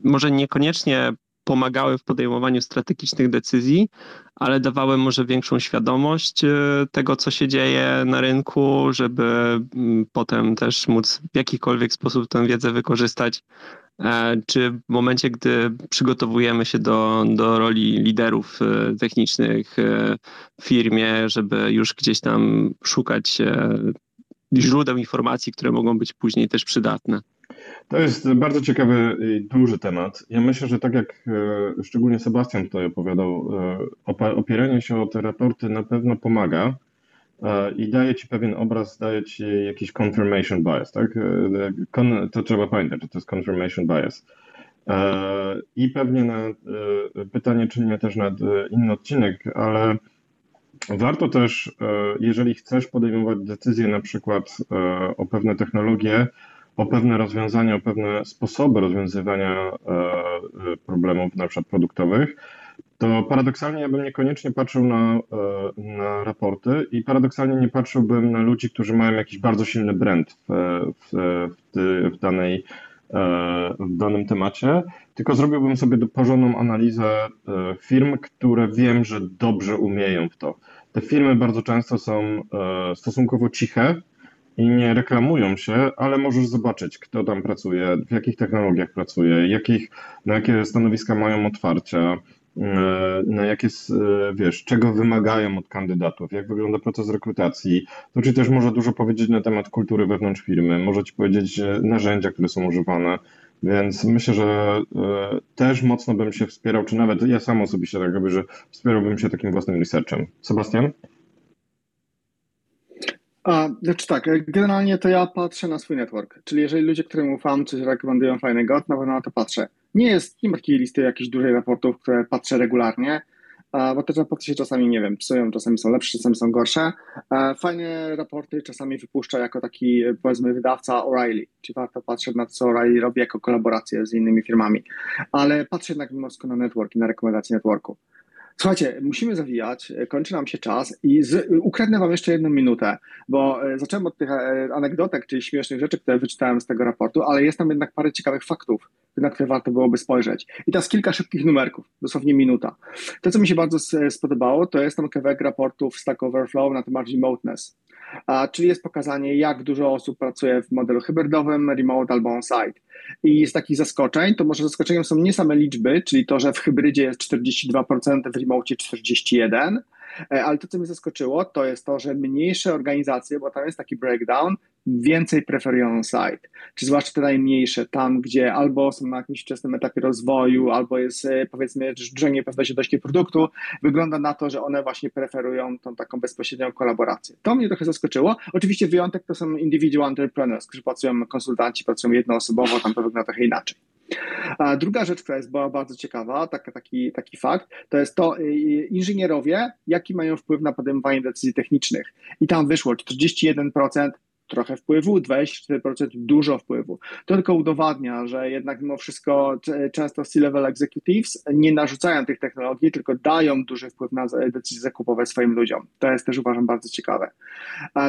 może niekoniecznie pomagały w podejmowaniu strategicznych decyzji, ale dawały może większą świadomość e, tego, co się dzieje na rynku, żeby mm, potem też móc w jakikolwiek sposób tę wiedzę wykorzystać. E, czy w momencie, gdy przygotowujemy się do, do roli liderów e, technicznych w firmie, żeby już gdzieś tam szukać źródeł informacji, które mogą być później też przydatne. To jest bardzo ciekawy i duży temat. Ja myślę, że tak jak e, szczególnie Sebastian tutaj opowiadał, e, opieranie się o te raporty na pewno pomaga e, i daje ci pewien obraz, daje ci jakiś confirmation bias, tak? To trzeba pamiętać, że to jest confirmation bias. I pewnie na pytanie czynię też na inny odcinek, ale Warto też, jeżeli chcesz podejmować decyzje na przykład o pewne technologie, o pewne rozwiązania, o pewne sposoby rozwiązywania e, problemów na przykład produktowych, to paradoksalnie ja bym niekoniecznie patrzył na, na raporty i paradoksalnie nie patrzyłbym na ludzi, którzy mają jakiś bardzo silny brand w, w, w, danej w danym temacie, tylko zrobiłbym sobie porządną analizę firm, które wiem, że dobrze umieją w to. Te firmy bardzo często są e, stosunkowo ciche i nie reklamują się, ale możesz zobaczyć, kto tam pracuje, w jakich technologiach pracuje, jakich, na jakie stanowiska mają otwarcia, na jakie, wiesz, czego wymagają od kandydatów, jak wygląda proces rekrutacji. To ci też może dużo powiedzieć na temat kultury wewnątrz firmy, może ci powiedzieć narzędzia, które są używane, więc myślę, że też mocno bym się wspierał, czy nawet ja sam osobiście tak robię, że wspierałbym się takim własnym researchem. Sebastian? A, znaczy tak, generalnie to ja patrzę na swój network, czyli jeżeli ludzie, którym ufam, coś rekomendują fajnego, to na pewno na to patrzę. Nie jest, nie ma takiej listy jakichś dużych raportów, które patrzę regularnie, bo te raporty się czasami, nie wiem, psują, czasami są lepsze, czasami są gorsze. Fajne raporty czasami wypuszcza jako taki, powiedzmy, wydawca O'Reilly, czyli warto patrzeć na to, co O'Reilly robi jako kolaborację z innymi firmami, ale patrzę jednak wszystko na network i na rekomendacje networku. Słuchajcie, musimy zawijać, kończy nam się czas i z, ukradnę wam jeszcze jedną minutę, bo e, zacząłem od tych e, anegdotek, czyli śmiesznych rzeczy, które wyczytałem z tego raportu, ale jest tam jednak parę ciekawych faktów, na które warto byłoby spojrzeć. I teraz kilka szybkich numerków, dosłownie minuta. To, co mi się bardzo spodobało, to jest tam kawałek raportu w Stack Overflow na temat remoteness, a, czyli jest pokazanie, jak dużo osób pracuje w modelu hybrydowym, remote albo on-site. I z takich zaskoczeń, to może zaskoczeniem są nie same liczby, czyli to, że w hybrydzie jest 42%, w remote 41%, E, ale to, co mnie zaskoczyło, to jest to, że mniejsze organizacje, bo tam jest taki breakdown, więcej preferują on-site. Czy zwłaszcza te najmniejsze, tam gdzie albo są na jakimś wczesnym etapie rozwoju, albo jest e, powiedzmy drżenie pewności produktu, wygląda na to, że one właśnie preferują tą taką bezpośrednią kolaborację. To mnie trochę zaskoczyło. Oczywiście wyjątek to są individual entrepreneurs, którzy pracują, konsultanci pracują jednoosobowo, tam to wygląda trochę inaczej. A druga rzecz, która jest była bardzo ciekawa, taki, taki fakt, to jest to, y, inżynierowie, jaki mają wpływ na podejmowanie decyzji technicznych. I tam wyszło 41% trochę wpływu, 24% dużo wpływu. To tylko udowadnia, że jednak mimo wszystko często C-level executives nie narzucają tych technologii, tylko dają duży wpływ na decyzje zakupowe swoim ludziom. To jest też uważam bardzo ciekawe.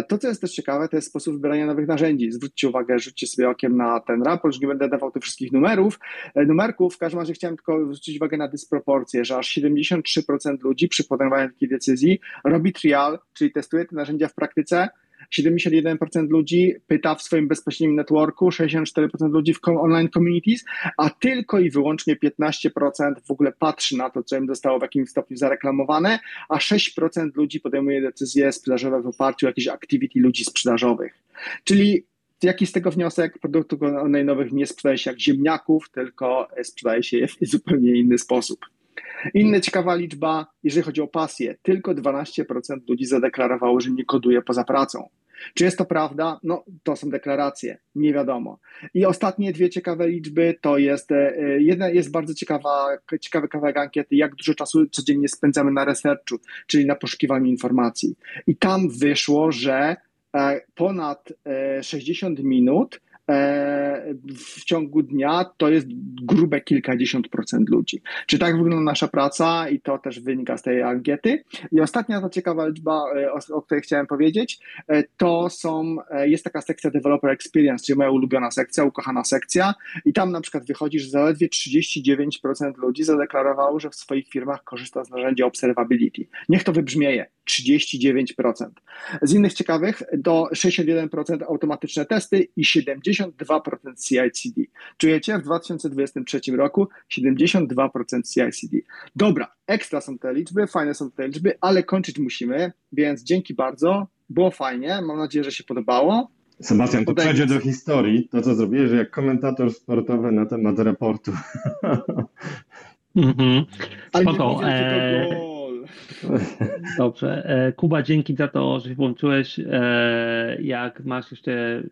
To, co jest też ciekawe, to jest sposób wybierania nowych narzędzi. Zwróćcie uwagę, rzućcie sobie okiem na ten raport, już nie będę dawał tych wszystkich numerów, e, numerków. W każdym razie chciałem tylko zwrócić uwagę na dysproporcję, że aż 73% ludzi przy podejmowaniu takiej decyzji robi trial, czyli testuje te narzędzia w praktyce, 71% ludzi pyta w swoim bezpośrednim networku, 64% ludzi w online communities, a tylko i wyłącznie 15% w ogóle patrzy na to, co im zostało w jakimś stopniu zareklamowane, a 6% ludzi podejmuje decyzje sprzedażowe w oparciu o jakieś activity ludzi sprzedażowych. Czyli jaki z tego wniosek? Produktów online'owych nie sprzedaje się jak ziemniaków, tylko sprzedaje się je w zupełnie inny sposób. Inna ciekawa liczba, jeżeli chodzi o pasję, tylko 12% ludzi zadeklarowało, że nie koduje poza pracą. Czy jest to prawda? No, to są deklaracje, nie wiadomo. I ostatnie dwie ciekawe liczby to jest, e, jedna jest bardzo ciekawa, ciekawy kawałek ankiety, jak dużo czasu codziennie spędzamy na researchu, czyli na poszukiwaniu informacji. I tam wyszło, że e, ponad 60 e, minut w ciągu dnia to jest grube kilkadziesiąt procent ludzi. Czy tak wygląda nasza praca i to też wynika z tej ankiety. I ostatnia ta ciekawa liczba, e, o, o której chciałem powiedzieć, e, to są, jest taka sekcja Developer Experience, czyli moja ulubiona sekcja, ukochana sekcja i tam na przykład wychodzi, że zaledwie 39% ludzi zadeklarowało, że w swoich firmach korzysta z narzędzia Observability. Niech to wybrzmieje. 39%. Z innych ciekawych do 61% automatyczne testy i 72% CI/CD. Czujecie? W 2023 roku 72% CI/CD. Dobra, ekstra są te liczby, fajne są te liczby, ale kończyć musimy, więc dzięki bardzo. Było fajnie, mam nadzieję, że się podobało. Sebastian, to przejdzie do historii, to co zrobiłeś jak komentator sportowy na temat raportu. Mhm. Spoko. Dobrze. E, Kuba, dzięki za to, że się włączyłeś. E, jak masz jeszcze,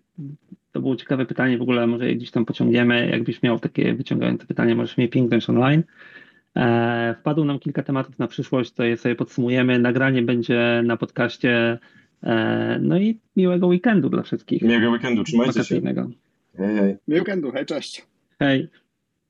to było ciekawe pytanie, w ogóle może gdzieś tam pociągniemy. Jakbyś miał takie wyciągające pytanie, możesz mnie pingnąć online. E, wpadło nam kilka tematów na przyszłość, to je sobie podsumujemy. Nagranie będzie na podcaście. No i miłego weekendu dla wszystkich. Miłego weekendu, trzymajcie się. Hej, hej. Miłego weekendu, hej, cześć. Hej.